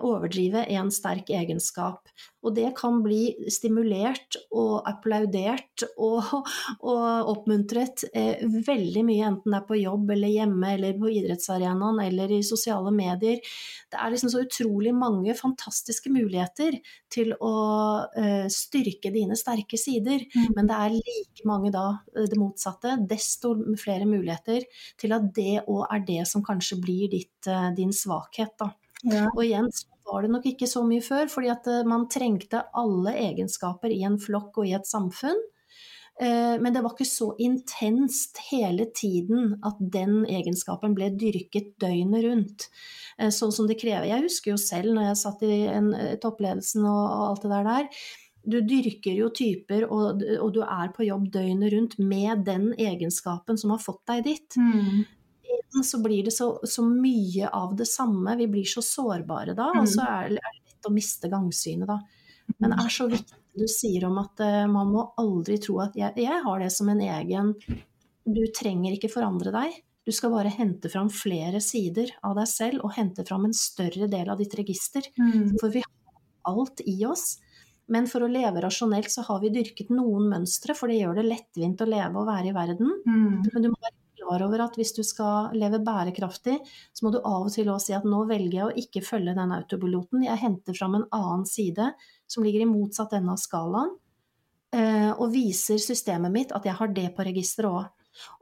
overdrive en sterk egenskap. Og det kan bli stimulert og applaudert og, og oppmuntret eh, veldig mye, enten det er på jobb eller hjemme eller på idrettsarenaen eller i sosiale medier. Det er liksom så utrolig mange fantastiske muligheter til å eh, styrke dine sterke sider, mm. men det er like mange da eh, det motsatte. Desto flere muligheter til at det òg er det som kanskje blir ditt, eh, din svakhet. da. Ja. Og igjen var det nok ikke så mye før, fordi at eh, man trengte alle egenskaper i en flokk og i et samfunn. Eh, men det var ikke så intenst hele tiden at den egenskapen ble dyrket døgnet rundt. Eh, sånn som det krever. Jeg husker jo selv når jeg satt i en, toppledelsen og, og, alt det der der. Du dyrker jo typer, og, og, du er på jobb døgnet rundt med den egenskapen som har fått deg dit. Mm så blir det så, så, mye av det samme. Vi blir så sårbare da, og så mm. er det lett å miste gangsynet da. Men det er så viktig du sier om at uh, man må aldri tro at jeg, jeg, har det som en egen Du trenger ikke forandre deg. Du skal bare hente fram flere sider av deg selv og hente fram en større del av ditt register. Mm. For vi har alt i oss. Men for å leve rasjonelt så har vi dyrket noen mønstre, for det gjør det lettvint å leve og være i verden. Mm. Men du må være klar over at hvis du skal leve bærekraftig, så må du av og til også si at nå velger jeg å ikke følge den autopiloten. Jeg henter fram en annen side som ligger i motsatt ende av skalaen, eh, og viser systemet mitt at jeg har det på registeret òg.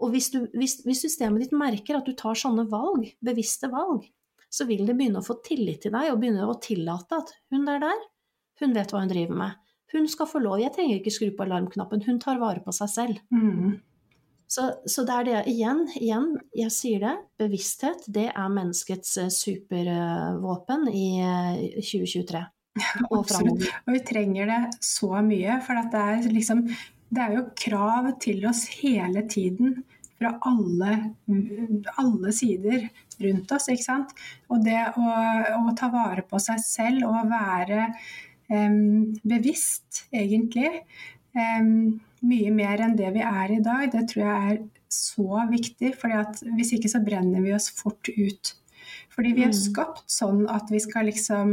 Og hvis, du, hvis, hvis, systemet ditt merker at du tar sånne valg, bevisste valg, så vil det begynne å få tillit til deg og begynne å tillate at hun der der, hun vet hva hun driver med. Hun skal få lov, jeg trenger ikke skru på alarmknappen, hun tar vare på seg selv. Mm. Så, så, det er det igjen, igjen, jeg sier det, bevissthet det er menneskets eh, supervåpen i 2023. Eh, og Absolutt. Og vi trenger det så mye. For det er, liksom, det er jo krav til oss hele tiden fra alle, alle sider rundt oss. ikke sant? Og det å, å ta vare på seg selv og være um, bevisst, egentlig. Um, mye mer enn det vi er i dag. Det tror jeg er så viktig, for hvis ikke så brenner vi oss fort ut. Fordi vi er mm. skapt sånn at vi skal liksom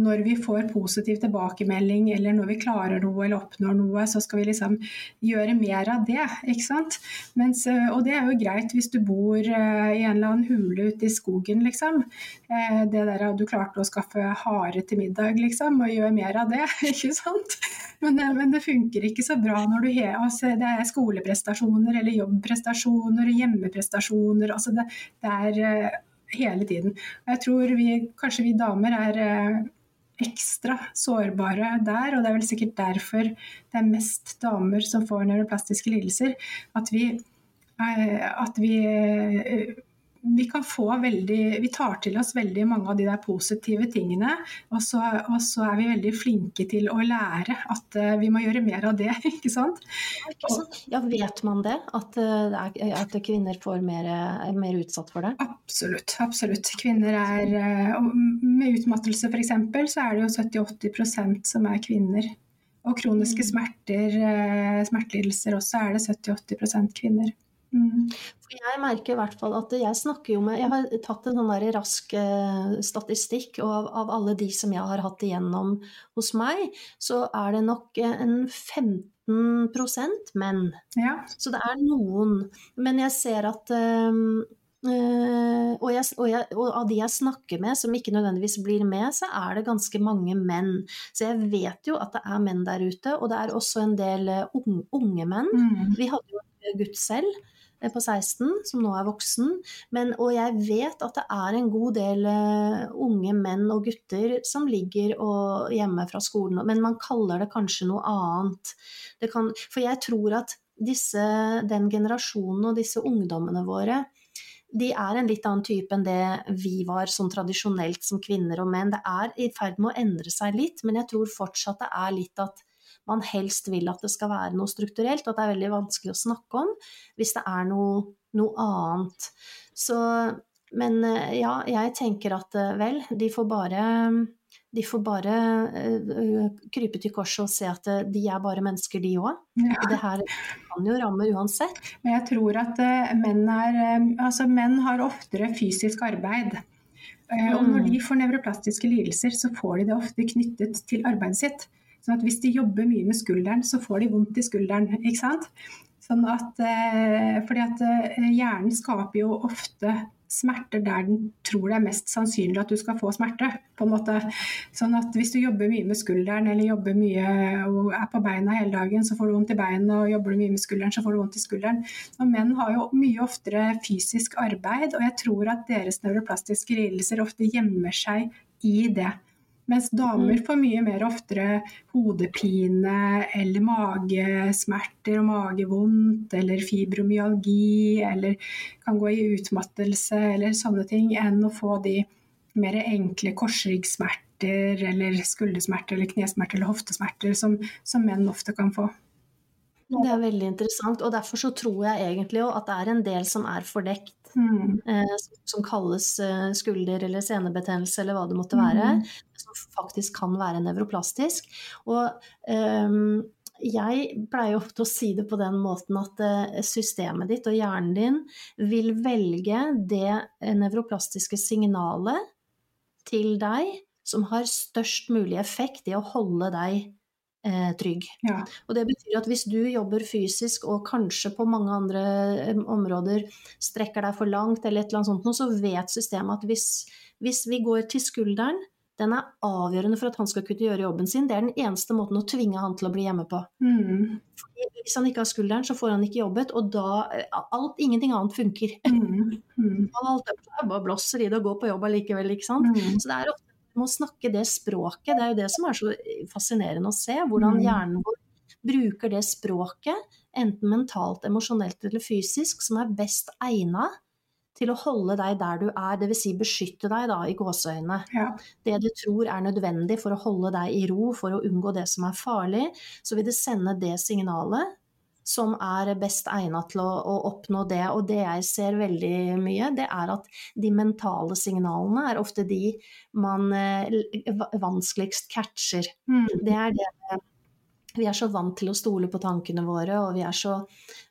Når vi får positiv tilbakemelding, eller når vi klarer noe eller oppnår noe, så skal vi liksom gjøre mer av det. ikke sant? Mens, eh, og det er jo greit hvis du bor eh, i en eller annen hule ute i skogen, liksom. Eh, det der at du klarte å skaffe hare til middag, liksom, og gjøre mer av det. ikke sant? Men, men det funker ikke så bra når du har altså, Det er skoleprestasjoner eller jobbprestasjoner, hjemmeprestasjoner. altså det, det er hele tiden. Jeg tror vi, kanskje vi damer er eh, ekstra sårbare der, og det er vel sikkert derfor det er mest damer som får nevroplastiske lidelser. At vi, eh, at vi eh, vi kan få veldig Vi tar til oss veldig mange av de der positive tingene. Og så, og så er vi veldig flinke til å lære at uh, vi må gjøre mer av det, ikke sant? Ja, vet man det? At, uh, at kvinner får mer, er mer utsatt for det? Absolutt. absolutt. Kvinner er uh, Med utmattelse f.eks. så er det jo 70-80 som er kvinner. Og kroniske mm. smerter, smertelidelser også, er det 70-80 kvinner. Mm. Jeg merker i hvert fall at jeg snakker jo med Jeg har tatt en sånn rask eh, statistikk, og av, av, alle de som jeg har hatt igjennom hos meg, så er det nok en 15% menn. Ja. Så det er noen. Men jeg ser at um, Uh, og, jeg, og, jeg, og, av de jeg snakker med som ikke nødvendigvis blir med, så er det ganske mange menn. Så jeg vet jo at det er menn der ute, og det er også en del unge, unge menn. Mm. Vi hadde jo en gutt selv Eh, på 16, som nå er voksen. Men, og jeg vet at det er en god del uh, unge menn og gutter som ligger og, hjemme fra skolen, men man kaller det kanskje noe annet. Kan, for jeg tror at disse, den generasjonen og disse ungdommene våre, de er en litt annen type enn det vi var sånn tradisjonelt som kvinner og menn. Det er i ferd med å endre seg litt, men jeg tror fortsatt det er litt at man helst vil at det skal være noe strukturelt, og at det er veldig vanskelig å snakke om hvis det er noe, noe annet. Så, men eh, ja, jeg tenker at eh, vel, de får bare de får bare uh, krype til korset og se at de er bare mennesker, de òg. Ja. Det her kan jo ramme uansett. Men jeg tror at menn, er, altså menn har oftere fysisk arbeid. Mm. og når de mm. får nevroplastiske lidelser, så får de det ofte knyttet til arbeidet sitt. Sånn at hvis de jobber mye med skulderen, så får de vondt i skulderen. ikke sant? Sånn at, eh, fordi at eh, hjernen skaper jo ofte smerter der den tror det er mest sannsynlig at du skal få smerte. på en måte. Sånn at hvis du jobber mye med skulderen eller jobber mye og er på beina hele dagen, så får du vondt i beina, og jobber du mye med skulderen, så får du vondt i skulderen. Og menn har jo mye oftere fysisk arbeid, og jeg tror at deres nevroplastiske lidelser ofte gjemmer seg i det. Mens damer mm. får mye mer oftere hodepine eller magesmerter og magevondt eller fibromyalgi eller kan gå i utmattelse eller sånne ting, enn å få de mer enkle korsryggsmerter eller skuldersmerter eller knesmerter eller hoftesmerter som, som menn ofte kan få. Det er veldig interessant, og derfor så tror jeg egentlig at det er en del som er fordekt. Mm. Eh, som kalles eh, skulder- eller senebetennelse eller hva det måtte være. Mm. Som faktisk kan være nevroplastisk. Og eh, jeg pleier ofte å si det på den måten at eh, systemet ditt og hjernen din vil velge det nevroplastiske signalet til deg som har størst mulig effekt i å holde deg eh, trygg. Ja. Og det betyr at hvis du jobber fysisk og kanskje på mange andre eh, områder strekker deg for langt, eller et eller annet sånt, så vet systemet at hvis, hvis vi går til skulderen, den er avgjørende for at han skal kunne gjøre jobben sin. Det er den eneste måten å tvinge han til å bli hjemme på. Mm. Hvis han ikke har skulderen, så får han ikke jobbet, og da eh, alt, Ingenting annet funker. Mm. Mm. Alt er bare blåser i det og går på jobb allikevel, ikke sant. Mm. Så det er ofte må snakke det språket. Det er jo det som er så fascinerende å se. Hvordan mm. hjernen vår bruker det språket, enten mentalt, emosjonelt eller fysisk, som er best egna til å holde deg der du er, dvs. Si beskytte deg da, i gåseøynene. Ja. Det du tror er nødvendig for å holde deg i ro, for å unngå det som er farlig, så vil det sende det signalet som er best egnet til å, å, oppnå det. Og det jeg ser veldig mye, det er at de mentale signalene er ofte de man eh, vanskeligst catcher. Mm. Det er det vi er så vant til å stole på tankene våre, og vi er så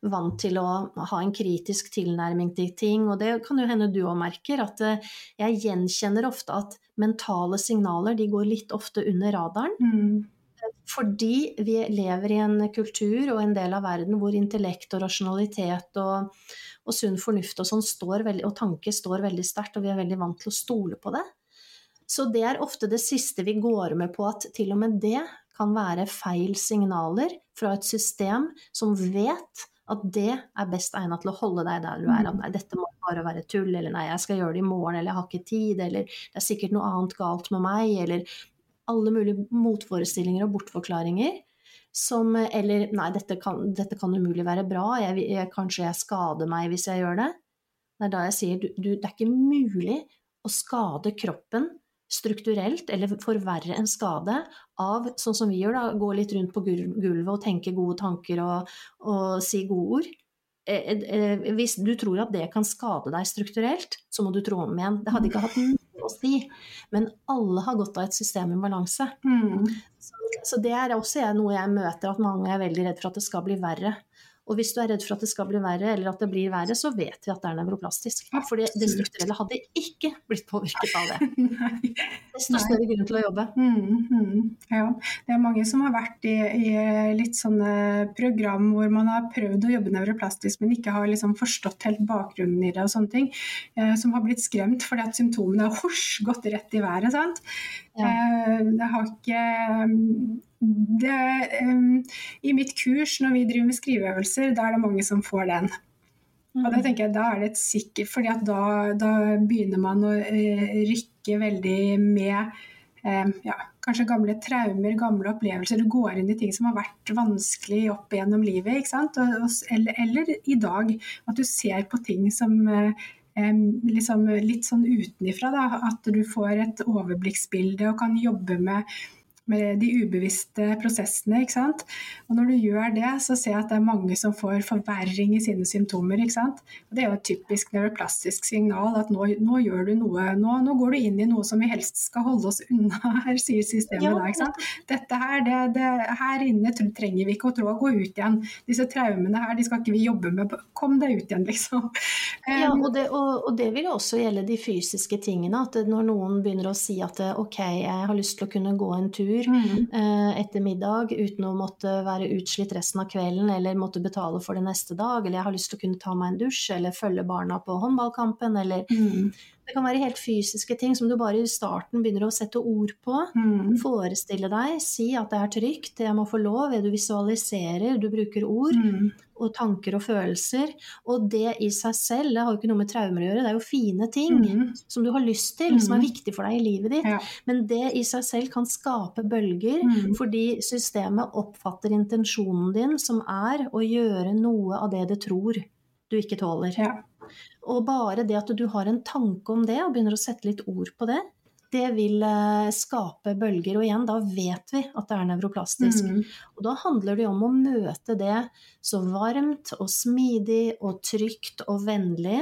vant til å ha en kritisk tilnærming til ting. Og det kan jo hende du òg merker, at eh, jeg gjenkjenner ofte at mentale signaler de går litt ofte under radaren. Mm. Fordi vi lever i en kultur og en del av verden hvor intellekt og rasjonalitet og, og sunn fornuft og sånn står veldig, og tanke står veldig sterkt, og vi er veldig vant til å stole på det. Så det er ofte det siste vi går med på, at til og med det kan være feil signaler fra et system som vet at det er best egnet til å holde deg der du er. At nei, dette må bare være tull, eller nei, jeg skal gjøre det i morgen, eller jeg har ikke tid, eller det er sikkert noe annet galt med meg, eller alle mulige motforestillinger og bortforklaringer. Som Eller nei, dette kan, dette kan umulig være bra, jeg, jeg, kanskje jeg skader meg hvis jeg gjør det. Det er da jeg sier du, det er ikke mulig å skade kroppen strukturelt eller forverre en skade av, sånn som vi gjør, da, gå litt rundt på gulvet og tenke gode tanker og, og si gode ord. Eh, eh, hvis du tror at det kan skade deg strukturelt, så må du tro om igjen. Det hadde ikke hatt å si. Men alle har godt av et system i balanse. Mm. Så, så, det er også noe jeg møter, at mange er veldig redd for at det skal bli verre. Og hvis du er redd for at det skal bli verre, eller at det blir verre, så vet vi at det er nevroplastisk. For det, det strukturelle hadde ikke blitt påvirket av det. Desto større grunn til å jobbe. Mm, mm, ja. Det er mange som har vært i, i, litt sånne program hvor man har prøvd å jobbe nevroplastisk, men ikke har liksom forstått helt bakgrunnen i det og sånne ting. Eh, som har blitt skremt fordi at symptomene har gått rett i været. sant? Ja. Eh, det har ikke det, um, I mitt kurs når vi driver med skriveøvelser, da er det mange som får den. Og da mm. tenker jeg, da er det et sikkert, fordi da, da, begynner man å uh, rykke veldig med uh, ja, kanskje gamle traumer, gamle opplevelser. Du går inn i ting som har vært vanskelig opp gjennom livet. ikke sant? Og, og, eller, eller, i dag. At du ser på ting som uh, liksom litt sånn utenifra. Da, at du får et overblikksbilde og kan jobbe med med de ubevisste prosessene. ikke sant? Og når du gjør det, så ser jeg at det er mange som får forverring i sine symptomer. ikke sant? Og det er jo et typisk neuroplastisk signal at nå, nå gjør du noe, nå, nå, går du inn i noe som vi helst skal holde oss unna her, sier systemet ja. da. ikke sant? Dette her, det, det, her inne trenger vi ikke å tro å gå ut igjen. Disse traumene her, de skal ikke vi jobbe med. Kom deg ut igjen, liksom. Ja, og det, og, og det vil også gjelde de fysiske tingene. At når noen begynner å si at ok, jeg har lyst til å kunne gå en tur tur mm. eh, etter middag uten å måtte være utslitt resten av kvelden eller måtte betale for det neste dag, eller jeg har lyst til å kunne ta meg en dusj eller følge barna på håndballkampen, eller mm. Det kan være helt fysiske ting som du bare i starten begynner å sette ord på. Mm. Forestille deg, si at det er trygt, jeg må få lov, du visualiserer, du bruker ord. Mm og tanker og følelser. Og det i seg selv, det har jo ikke noe med traumer å gjøre, det er jo fine ting mm. som du har lyst til, mm. som er viktig for deg i livet ditt. Ja. Men det i seg selv kan skape bølger, mm. fordi systemet oppfatter intensjonen din som er å gjøre noe av det det tror du ikke tåler. Ja. Og bare det at du har en tanke om det, og begynner å sette litt ord på det, det vil eh, skape bølger. Og igjen, da vet vi at det er nevroplastisk. Mm. Og da handler det om å møte det så varmt og smidig og trygt og vennlig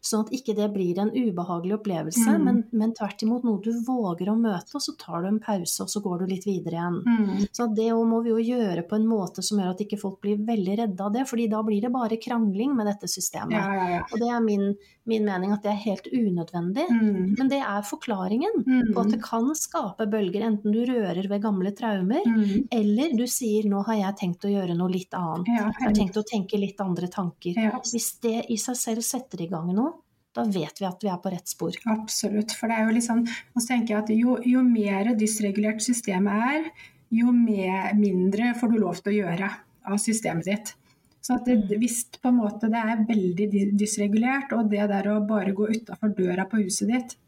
Sånn at ikke det blir en ubehagelig opplevelse, mm. men, men, tvert imot noe du våger å møte, og så tar du en pause, og så går du litt videre igjen. Mm. Så det må vi jo gjøre på en måte som gjør at ikke folk blir veldig redde av det, fordi da blir det bare krangling med dette systemet. Ja, ja, ja. Og det er min, min, mening at det er helt unødvendig. Mm. Men det er forklaringen på at det mm. kan skape bølger, enten du rører ved gamle traumer, mm. eller du sier 'nå har jeg tenkt å gjøre noe litt annet'. jeg har tenkt å tenke litt andre tanker. Hvis det i seg selv setter i gang noe, da vet vi at vi er på rett spor. Absolutt. For det er jo sånn, og så tenker jeg at jo, jo mer dysregulert systemet er, jo mer, mindre får du lov til å gjøre av systemet ditt. Så at det, mm. hvis på en måte det er veldig dysregulert, og det der å bare gå utafor døra på huset ditt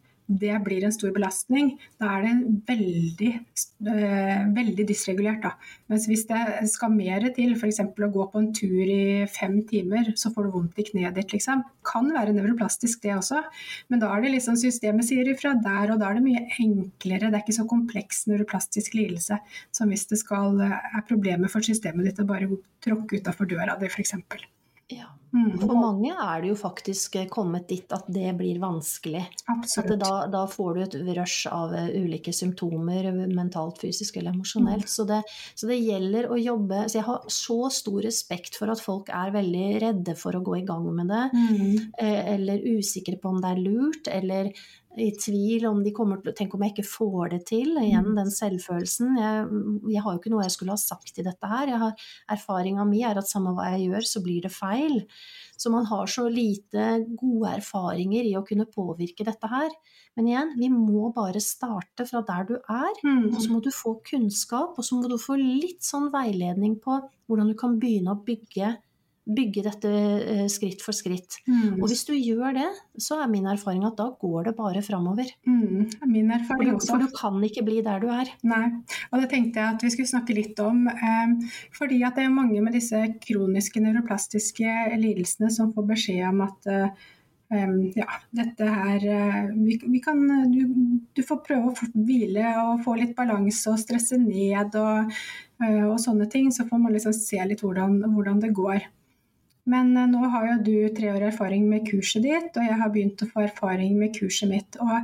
det blir en stor belastning, da er det veldig, øh, veldig dysregulert. Da. Mens hvis det skal mer til, f.eks. å gå på en tur i fem timer, så får du vondt i kneet ditt, liksom. Kan være nevroplastisk det også, men da er det liksom systemet sier ifra der, og da er det mye enklere. Det er ikke så kompleks nevroplastisk lidelse som hvis det skal, øh, er problemet for systemet ditt å bare tråkke utafor døra di, f.eks. Ja. Mm. For mange er det jo faktisk eh, kommet dit at det blir vanskelig. Absolutt. At da, da, får du et rush av eh, ulike symptomer, mentalt, fysisk eller emosjonelt. Mm. Så, det, så, det, gjelder å jobbe Så jeg har så stor respekt for at folk er veldig redde for å gå i gang med det. Mm. Eh, eller usikre på om det er lurt, eller i tvil om de kommer til å Tenk om jeg ikke får det til? Igjen mm. den selvfølelsen. Jeg, jeg, har jo ikke noe jeg skulle ha sagt i dette her. Jeg har, erfaringa mi er at samme hva jeg gjør, så blir det feil. Så man har så lite gode erfaringer i å kunne påvirke dette her. Men igjen, vi må bare starte fra der du er. Mm. Og så må du få kunnskap, og så må du få litt sånn veiledning på hvordan du kan begynne å bygge bygge dette eh, skritt for skritt. Mm. Og hvis du gjør det, så er min erfaring at da går det bare framover. Mm. Min erfaring også. For du kan ikke bli der du er. Nei, og det tenkte jeg at vi skulle snakke litt om. Eh, fordi at det er mange med disse kroniske neuroplastiske lidelsene som får beskjed om at eh, ja, dette her vi, vi kan, du, du, får prøve å hvile og få litt balanse og stresse ned og, og sånne ting. Så får man liksom se litt hvordan, hvordan det går. Men eh, nå har jo du tre år erfaring med kurset ditt, og jeg har begynt å få erfaring med kurset mitt. Og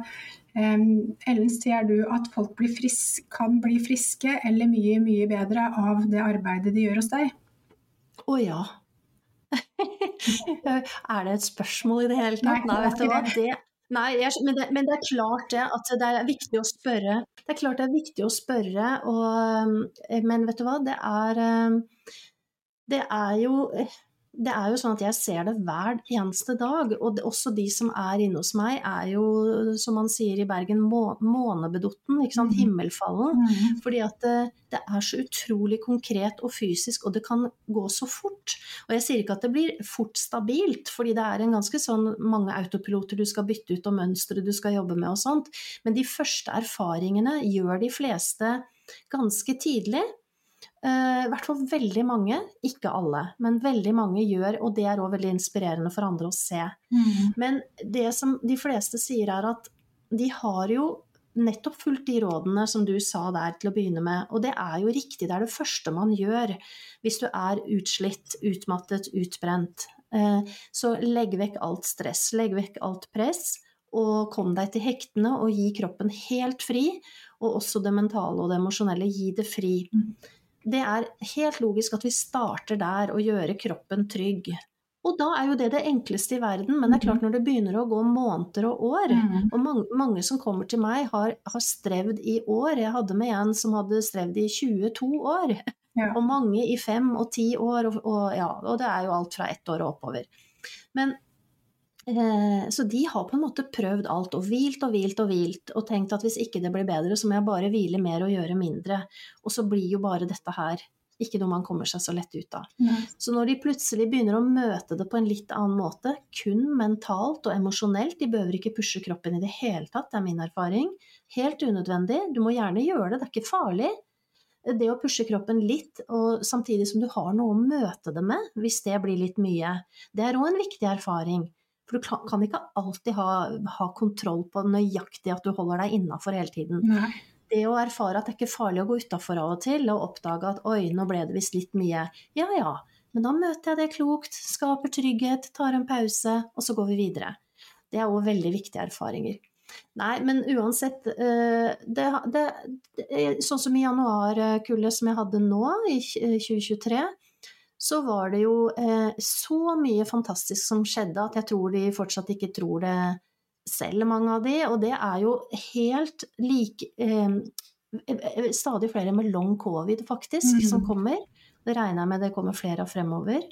um, Ellen, sier du at folk blir frisk, kan bli friske eller mye, mye bedre av det arbeidet de gjør hos deg? Å oh, ja. er det et spørsmål i det hele tatt? Nei, vet du hva. Det, nei, jeg, men, det, men, det, er klart det at det er viktig å spørre. Det er klart det er viktig å spørre, og, men vet du hva, det er Det er jo det er jo sånn at jeg ser det hver eneste dag. Og det, også de som er inne hos meg, er jo, som man sier i Bergen, må, månebedotten. ikke sant, mm. Himmelfallen. Mm. Fordi at det, det, er så utrolig konkret og fysisk, og det kan gå så fort. Og jeg sier ikke at det blir fort stabilt, fordi det er en ganske sånn mange autopiloter du skal bytte ut, og mønstre du skal jobbe med og sånt. Men de første erfaringene gjør de fleste ganske tidlig. Uh, I hvert fall veldig mange, ikke alle, men veldig mange gjør, og det er òg veldig inspirerende for andre å se. Mm. Men det som de fleste sier, er at de har jo nettopp fulgt de rådene som du sa der til å begynne med. Og det er jo riktig, det er det første man gjør hvis du er utslitt, utmattet, utbrent. Eh, så legg vekk alt stress, legg vekk alt press, og kom deg til hektene og gi kroppen helt fri. Og også det mentale og det emosjonelle, gi det fri. Mm. Det er helt logisk at vi starter der og gjøre kroppen trygg. Og da er jo det det enkleste i verden, men det er klart mm. når det begynner å gå måneder og år mm. Og mange, mange, som kommer til meg, har, har, strevd i år. Jeg hadde med en som hadde strevd i 22 år. Ja. Og mange i fem og ti år, og, og, ja, og det er jo alt fra ett år og oppover. Men så de har på en måte prøvd alt, og hvilt og hvilt og hvilt, og tenkt at hvis ikke det blir bedre, så må jeg bare hvile mer og gjøre mindre. Og så blir jo bare dette her ikke noe man kommer seg så lett ut av. Nei. Så når de plutselig begynner å møte det på en litt annen måte, kun mentalt og emosjonelt, de behøver ikke pushe kroppen i det hele tatt, det er min erfaring, helt unødvendig, du må gjerne gjøre det, det er ikke farlig. Det å pushe kroppen litt, og samtidig som du har noe å møte det med, hvis det blir litt mye, det er òg en viktig erfaring. For du kan ikke alltid ha, ha kontroll på nøyaktig at du holder deg innafor hele tiden. Nei det å erfare at det er ikke farlig å gå utafor av og til, og oppdage at oi, nå ble det visst litt mye, ja ja, men da møter jeg det klokt, skaper trygghet, tar en pause, og så går vi videre. Det er òg veldig viktige erfaringer. Nei, men uansett eh, det, det, det, Sånn som i januarkullet som jeg hadde nå, i 2023, så var det jo eh, så mye fantastisk som skjedde at jeg tror de fortsatt ikke tror det selv, mange av de, og det er jo helt like eh, Stadig flere med long covid, faktisk, mm. som kommer. Det regner jeg med det kommer flere av fremover.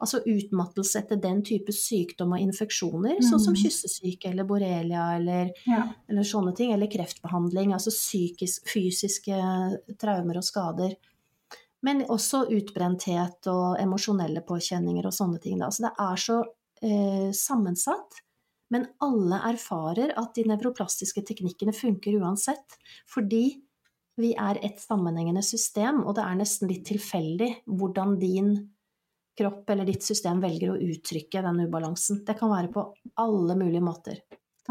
Altså utmattelse etter den type sykdom og infeksjoner, mm. sånn som mm. kyssesyke eller borrelia eller, ja. eller, sånne ting. Eller kreftbehandling, altså psykisk, fysiske traumer og skader. Men også utbrenthet og emosjonelle påkjenninger og sånne ting. Da. Så det er så eh, sammensatt. Men alle erfarer at de nevroplastiske teknikkene funker uansett, fordi vi er et sammenhengende system, og det er nesten litt tilfeldig hvordan din kropp eller ditt system velger å uttrykke den ubalansen. Det kan være på alle mulige måter.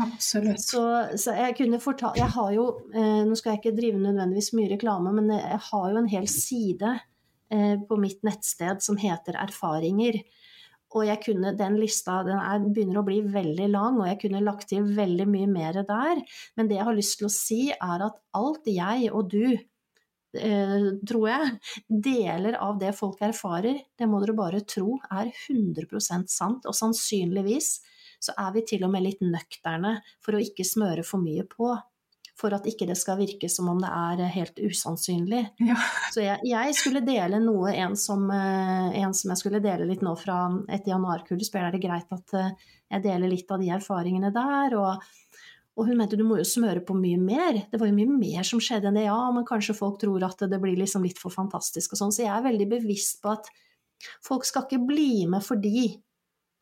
Absolutt. Så, så jeg kunne fortalt Jeg har jo, eh, nå skal jeg ikke drive nødvendigvis mye reklame, men jeg har jo en hel side eh, på mitt nettsted som heter Erfaringer. Og jeg kunne, den lista den er, begynner å bli veldig lang, og jeg kunne lagt til veldig mye mer der. Men det jeg har lyst til å si, er at alt jeg og du, eh, tror jeg, deler av det folk erfarer, det må dere bare tro er 100% sant. Og sannsynligvis så er vi til og med litt nøkterne for å ikke smøre for mye på for at ikke det skal virke som om det er eh, helt usannsynlig. Ja. Så jeg, jeg, skulle dele noe, en som, eh, en som, jeg skulle dele litt nå fra et januarkull, spør er det greit at eh, jeg deler litt av de erfaringene der. og og hun mente du må jo smøre på mye mer. Det var jo mye mer som skjedde enn det. Ja, men kanskje folk tror at det blir liksom litt for fantastisk og sånn. Så jeg er veldig bevisst på at folk skal ikke bli med fordi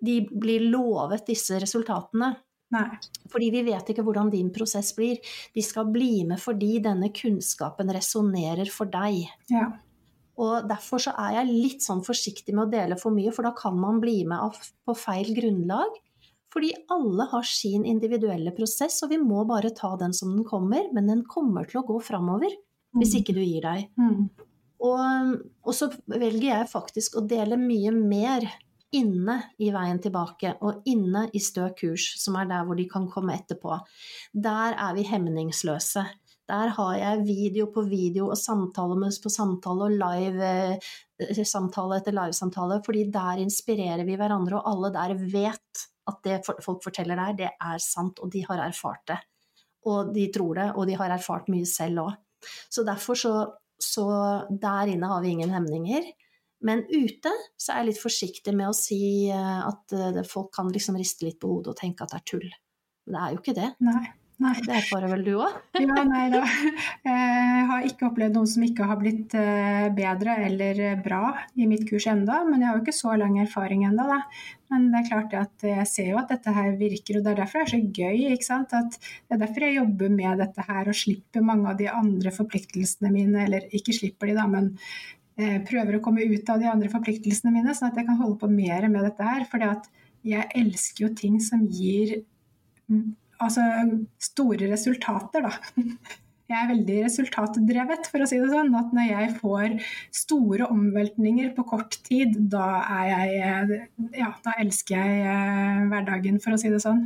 de blir lovet disse resultatene. Nei. Fordi vi vet ikke hvordan din prosess blir. De skal bli med fordi denne kunnskapen resonnerer for deg. Ja. Og Derfor så er jeg litt sånn forsiktig med å dele for mye, for da kan man bli med på feil grunnlag. Fordi alle har sin individuelle prosess, og vi må bare ta den som den kommer. Men den kommer til å gå framover hvis mm. ikke du gir deg. Mm. Og, og så velger jeg faktisk å dele mye mer inne i veien tilbake og inne i stø kurs, som er der hvor de kan komme etterpå. Der er vi hemningsløse. Der har jeg video på video og samtale på samtale og live-samtale eh, etter livesamtale, fordi der inspirerer vi hverandre, og alle der vet at det folk forteller der, det er sant, og de har erfart det. Og de tror det, og de har erfart mye selv òg. Så derfor så, så der inne har vi ingen hemninger. Men ute så er jeg litt forsiktig med å si eh, at eh, folk kan liksom riste litt på hodet og tenke at det er tull. Men det er jo ikke det. Nei. Nei. Det erfarer vel du òg? ja, nei da. Jeg har ikke opplevd noen som ikke har blitt eh, bedre eller bra i mitt kurs enda, men jeg har jo ikke så lang erfaring enda. Da. Men det er klart at jeg ser jo at dette her virker, og det er derfor det er så gøy. ikke sant? At det er derfor jeg jobber med dette her og slipper mange av de andre forpliktelsene mine, eller ikke slipper de da, men Eh, prøver å komme ut av de andre forpliktelsene mine, sånn at jeg kan holde på mer med dette her. For jeg elsker jo ting som gir altså, store resultater, da. Jeg er veldig resultatdrevet, for å si det sånn. At når jeg får store omveltninger på kort tid, da er jeg Ja, da elsker jeg eh, hverdagen, for å si det sånn.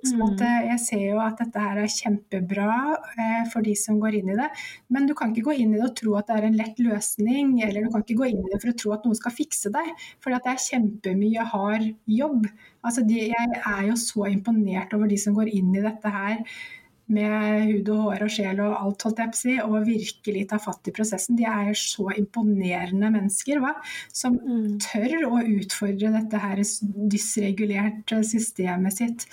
Så mm. jeg ser jo at dette her er kjempebra eh, for de som går inn i det. Men du kan ikke gå inn i det og tro at det er en lett løsning, eller du kan ikke gå inn i det for å tro at noen skal fikse deg. For det er kjempemye hard jobb. Altså, de, jeg er jo så imponert over de som går inn i dette her med hud og hår og sjel og alt, holdt jeg på å si, og virkelig ta fatt i prosessen. De er så imponerende mennesker hva? som mm. tør å utfordre dette her dysregulerte systemet sitt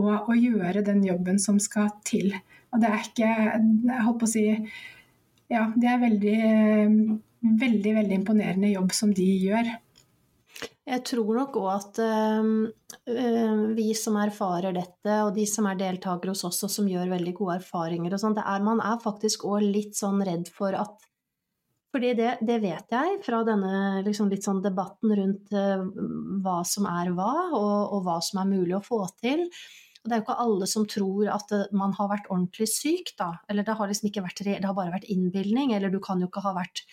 og, å gjøre den jobben som skal til. Og det er ikke Jeg holdt på å si Ja, det er veldig, veldig, veldig imponerende jobb som de gjør. Jeg tror nok òg at øh, vi som erfarer dette, og de som er deltakere hos oss og som gjør veldig gode erfaringer og sånn, man er faktisk òg litt sånn redd for at fordi det, det vet jeg fra denne liksom litt sånn debatten rundt øh, hva som er hva, og, og, hva som er mulig å få til. Og det er jo ikke alle som tror at man har vært ordentlig syk, da. Eller det har liksom ikke vært det har bare vært innbilning. Eller du kan jo ikke ha, vært,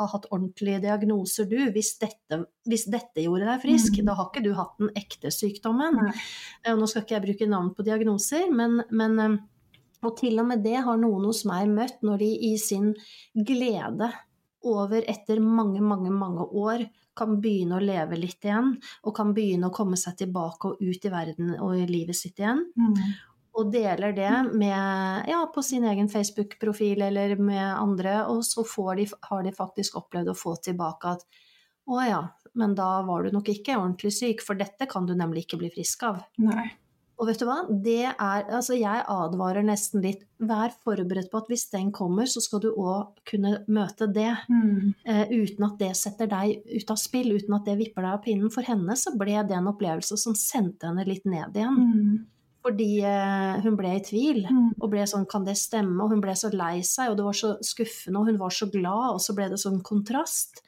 ha hatt ordentlige diagnoser, du. Hvis dette, hvis dette gjorde deg frisk, mm. da har ikke du hatt den ekte sykdommen. Mm. Nå skal ikke jeg bruke navn på diagnoser, men, men eh, og til og med det har noen hos meg møtt når de i sin glede over etter mange, mange, mange år kan begynne å leve litt igjen, og kan begynne å komme seg tilbake og ut i verden og i livet sitt igjen. Mm. Og deler det med, ja, på sin egen Facebook-profil eller med andre, og så de, har de faktisk opplevd å få tilbake at å ja, men da var du nok ikke ordentlig syk, for dette kan du nemlig ikke bli frisk av. Nei. Og vet du hva, det er Altså, jeg advarer nesten litt. Vær forberedt på at hvis den kommer, så skal du òg kunne møte det. Mm. Uh, uten at det setter deg ut av spill, uten at det vipper deg av pinnen. For henne så ble det en opplevelse som sendte henne litt ned igjen. Mm. Fordi uh, hun ble i tvil, mm. og ble sånn Kan det stemme? Og hun ble så lei seg, og det var så skuffende, og hun var så glad, og så ble det sånn kontrast.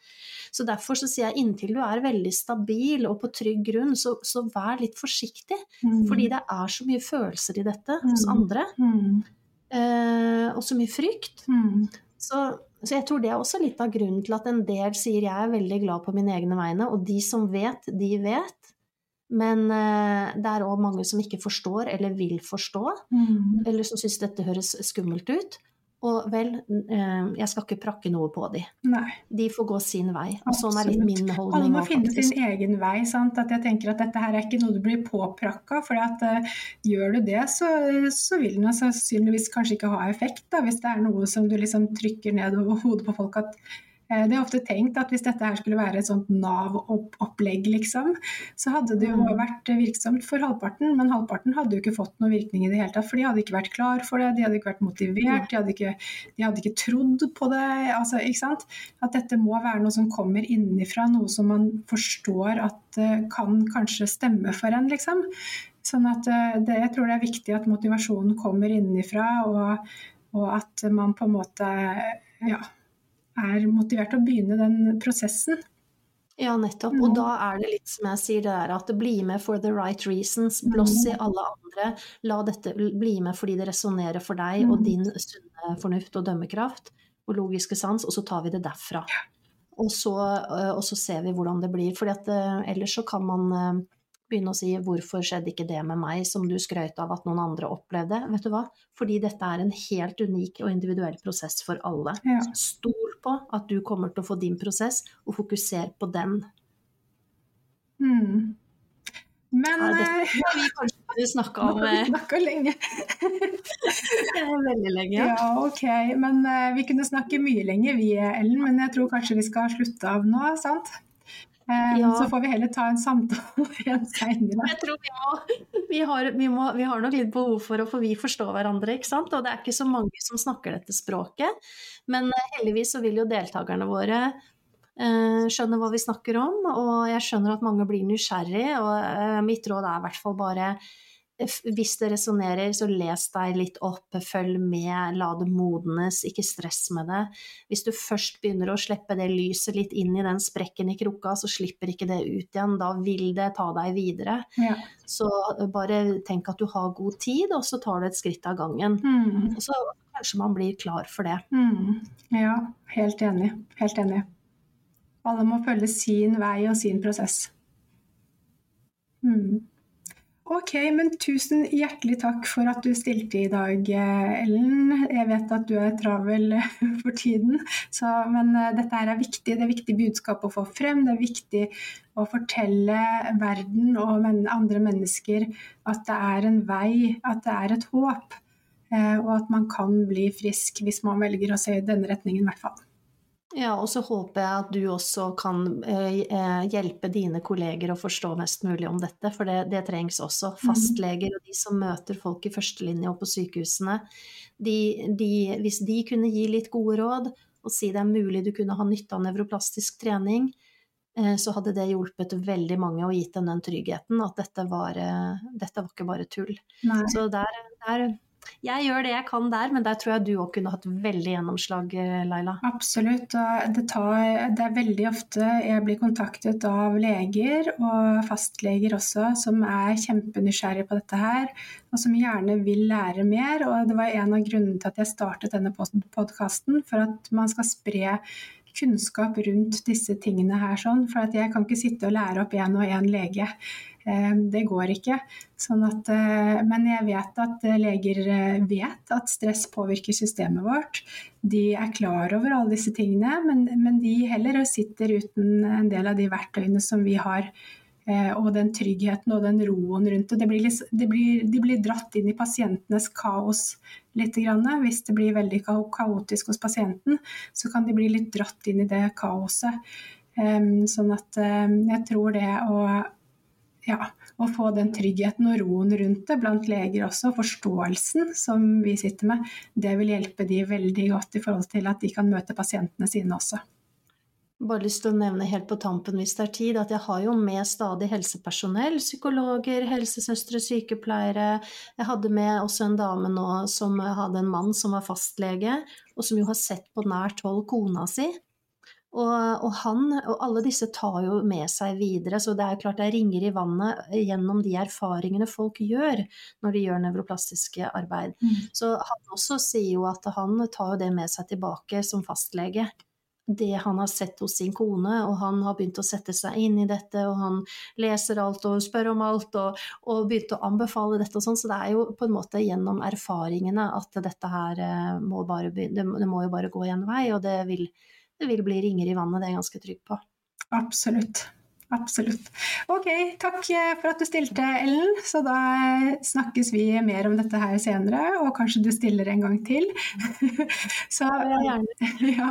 Så derfor så sier jeg inntil du er veldig stabil og på trygg grunn, så, så vær litt forsiktig. Mm. Fordi det er så mye følelser i dette hos mm. andre. Mm. Eh, og så mye frykt. Mm. Så, så, jeg tror det er også litt av grunnen til at en del sier jeg er veldig glad på mine egne vegne, og de som vet, de vet. Men eh, det er òg mange som ikke forstår eller vil forstå, mm. eller som syns dette høres skummelt ut. Og vel, eh, jeg skal ikke prakke noe på de. Nei. De får gå sin vei. Og sånn er litt min holdning. Alle må finne sin egen vei. Sant? At jeg tenker at dette her er ikke noe du blir påprakka. For at, uh, gjør du det, så, så vil den sannsynligvis kanskje ikke ha effekt. Da, hvis det er noe som du liksom trykker ned over hodet på folk at det er ofte tenkt at hvis dette her skulle være et sånt Nav-opplegg, liksom, så hadde det jo mm. vært virksomt for halvparten, men halvparten hadde jo ikke fått noen virkning i det hele tatt. For de hadde ikke vært klar for det, de hadde ikke vært motivert, de hadde ikke, de hadde ikke trodd på det. Altså, ikke sant? At dette må være noe som kommer innenfra, noe som man forstår at uh, kan kanskje stemme for en, liksom. Sånn at uh, det, jeg tror det er viktig at motivasjonen kommer innenfra, og, og at man på en måte ja, er motivert til å begynne den prosessen. Ja, nettopp. Og da er det litt som jeg sier, det er at det blir med for the right reasons. Blås i mm. alle andre. La dette bli med fordi det resonnerer for deg og mm. din sunne fornuft og dømmekraft og logiske sans, og så tar vi det derfra. Og så, og så ser vi hvordan det blir. For ellers så kan man begynne å si 'hvorfor skjedde ikke det med meg', som du skrøt av at noen andre opplevde. Vet du hva? Fordi dette er en helt unik og individuell prosess for alle. Ja. Stol på at du kommer til å få din prosess, og fokuser på den. Mm. Men ja, dette eh, vi kanskje snakke om Snakka lenge. Veldig lenge. Ja. ja, ok. Men uh, vi kunne snakke mye lenger vi, Ellen. Men jeg tror kanskje vi skal slutte av nå, sant? Um, ja. Så får vi heller ta en samtale igjen seinere. Jeg tror vi må vi, har, vi, må vi, har, nok litt behov for å få vi forstå hverandre, ikke sant. Og det er ikke så mange som snakker dette språket. Men uh, heldigvis så vil jo deltakerne våre eh, skjønne hva vi snakker om. Og jeg skjønner at mange blir nysgjerrig, og eh, mitt råd er i hvert fall bare hvis det resonnerer, så les deg litt opp, følg med, la det modnes, ikke stress med det. Hvis du først begynner å slippe det lyset litt inn i den sprekken i krukka, så slipper ikke det ut igjen. Da vil det ta deg videre. Ja. Så bare tenk at du har god tid, og så tar du et skritt av gangen. Mm. Og så kanskje man blir klar for det. Mm. Ja, helt enig. Helt enig. Alle må følge sin vei og sin prosess. Mm. Ok, men tusen hjertelig takk for at du stilte i dag, Ellen. Jeg vet at du er travel for tiden, så, men eh, dette er viktig. Det er viktig budskap å få frem. Det er viktig å fortelle verden og andre mennesker at det er en vei, at det er et håp. Eh, og at man kan bli frisk hvis man velger å se i denne retningen, i hvert fall. Ja, og så håper jeg at du også kan eh, eh, hjelpe dine kolleger å forstå mest mulig om dette, for det, det trengs også. Mm. Fastleger og de som møter folk i førstelinje og på sykehusene, de, de, hvis de kunne gi litt gode råd og si det er mulig du kunne ha nytte av nevroplastisk trening, eh, så hadde det hjulpet veldig mange og gitt dem den tryggheten at dette var, dette var ikke bare tull. Nei. Så der, der jeg gjør det jeg kan der, men der tror jeg du òg kunne hatt veldig gjennomslag, eh, Laila. Absolutt. Det, tar, det, er veldig ofte jeg blir kontaktet av leger, og fastleger også, som er kjempenysgjerrige på dette her, og som gjerne vil lære mer. Og det var en av grunnene til at jeg startet denne podkasten, for at man skal spre kunnskap rundt disse tingene her. Sånn, for jeg kan ikke sitte og lære opp én og én lege. Eh, det går ikke. Sånn at, eh, men jeg vet at eh, leger vet at stress påvirker systemet vårt. De er klar over alle disse tingene, men, men de heller sitter uten en del av de verktøyene som vi har. Og den tryggheten og den roen rundt det. Blir, det blir, de blir dratt inn i pasientenes kaos litt. Hvis det blir veldig kaotisk hos pasienten, så kan de bli litt dratt inn i det kaoset. Sånn at jeg tror det å ja, å få den tryggheten og roen rundt det blant leger også, forståelsen som vi sitter med, det vil hjelpe de veldig godt i forhold til at de kan møte pasientene sine også. Bare lyst til å nevne helt på tampen hvis det er tid, at jeg har jo med stadig helsepersonell, psykologer, helsesøstre, sykepleiere. Jeg hadde med også en dame nå som hadde en mann som var fastlege, og som jo har sett på nært hold kona si og, og, han og alle disse tar jo med seg videre, så det er klart det ringer i vannet gjennom de erfaringene folk gjør når de gjør nevroplastiske arbeid. Mm. Så han også sier jo at han tar jo det med seg tilbake som fastlege. Det han har sett hos sin kone, og han har begynt å sette seg inn i dette, og han leser alt og spør om alt, og, og begynt å anbefale dette og sånn. Så det er jo på en måte gjennom erfaringene at dette her eh, må bare, det må jo bare gå en vei, og det vil det vil bli ringer i vannet, det er jeg ganske trygg på. Absolutt. Absolutt. Ok, takk for at du stilte, Ellen. Så da snakkes vi mer om dette her senere, og kanskje du stiller en gang til. Så ja,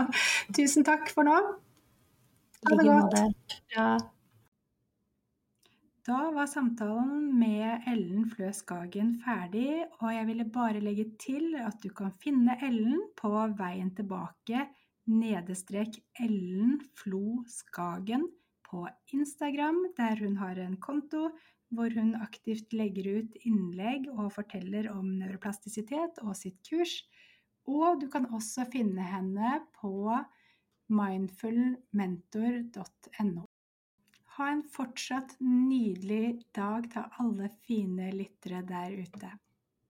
tusen takk for nå. Ha det godt. Da var samtalen med Ellen Flø Skagen ferdig, og jeg ville bare legge til at du kan finne Ellen på veien tilbake nedestrek Ellen Flo Skagen på Instagram, der hun har en konto hvor hun aktivt legger ut innlegg og forteller om nevroplastisitet og sitt kurs. Og du kan også finne henne på mindfulmentor.no. Ha en fortsatt nydelig dag til alle fine lyttere der ute.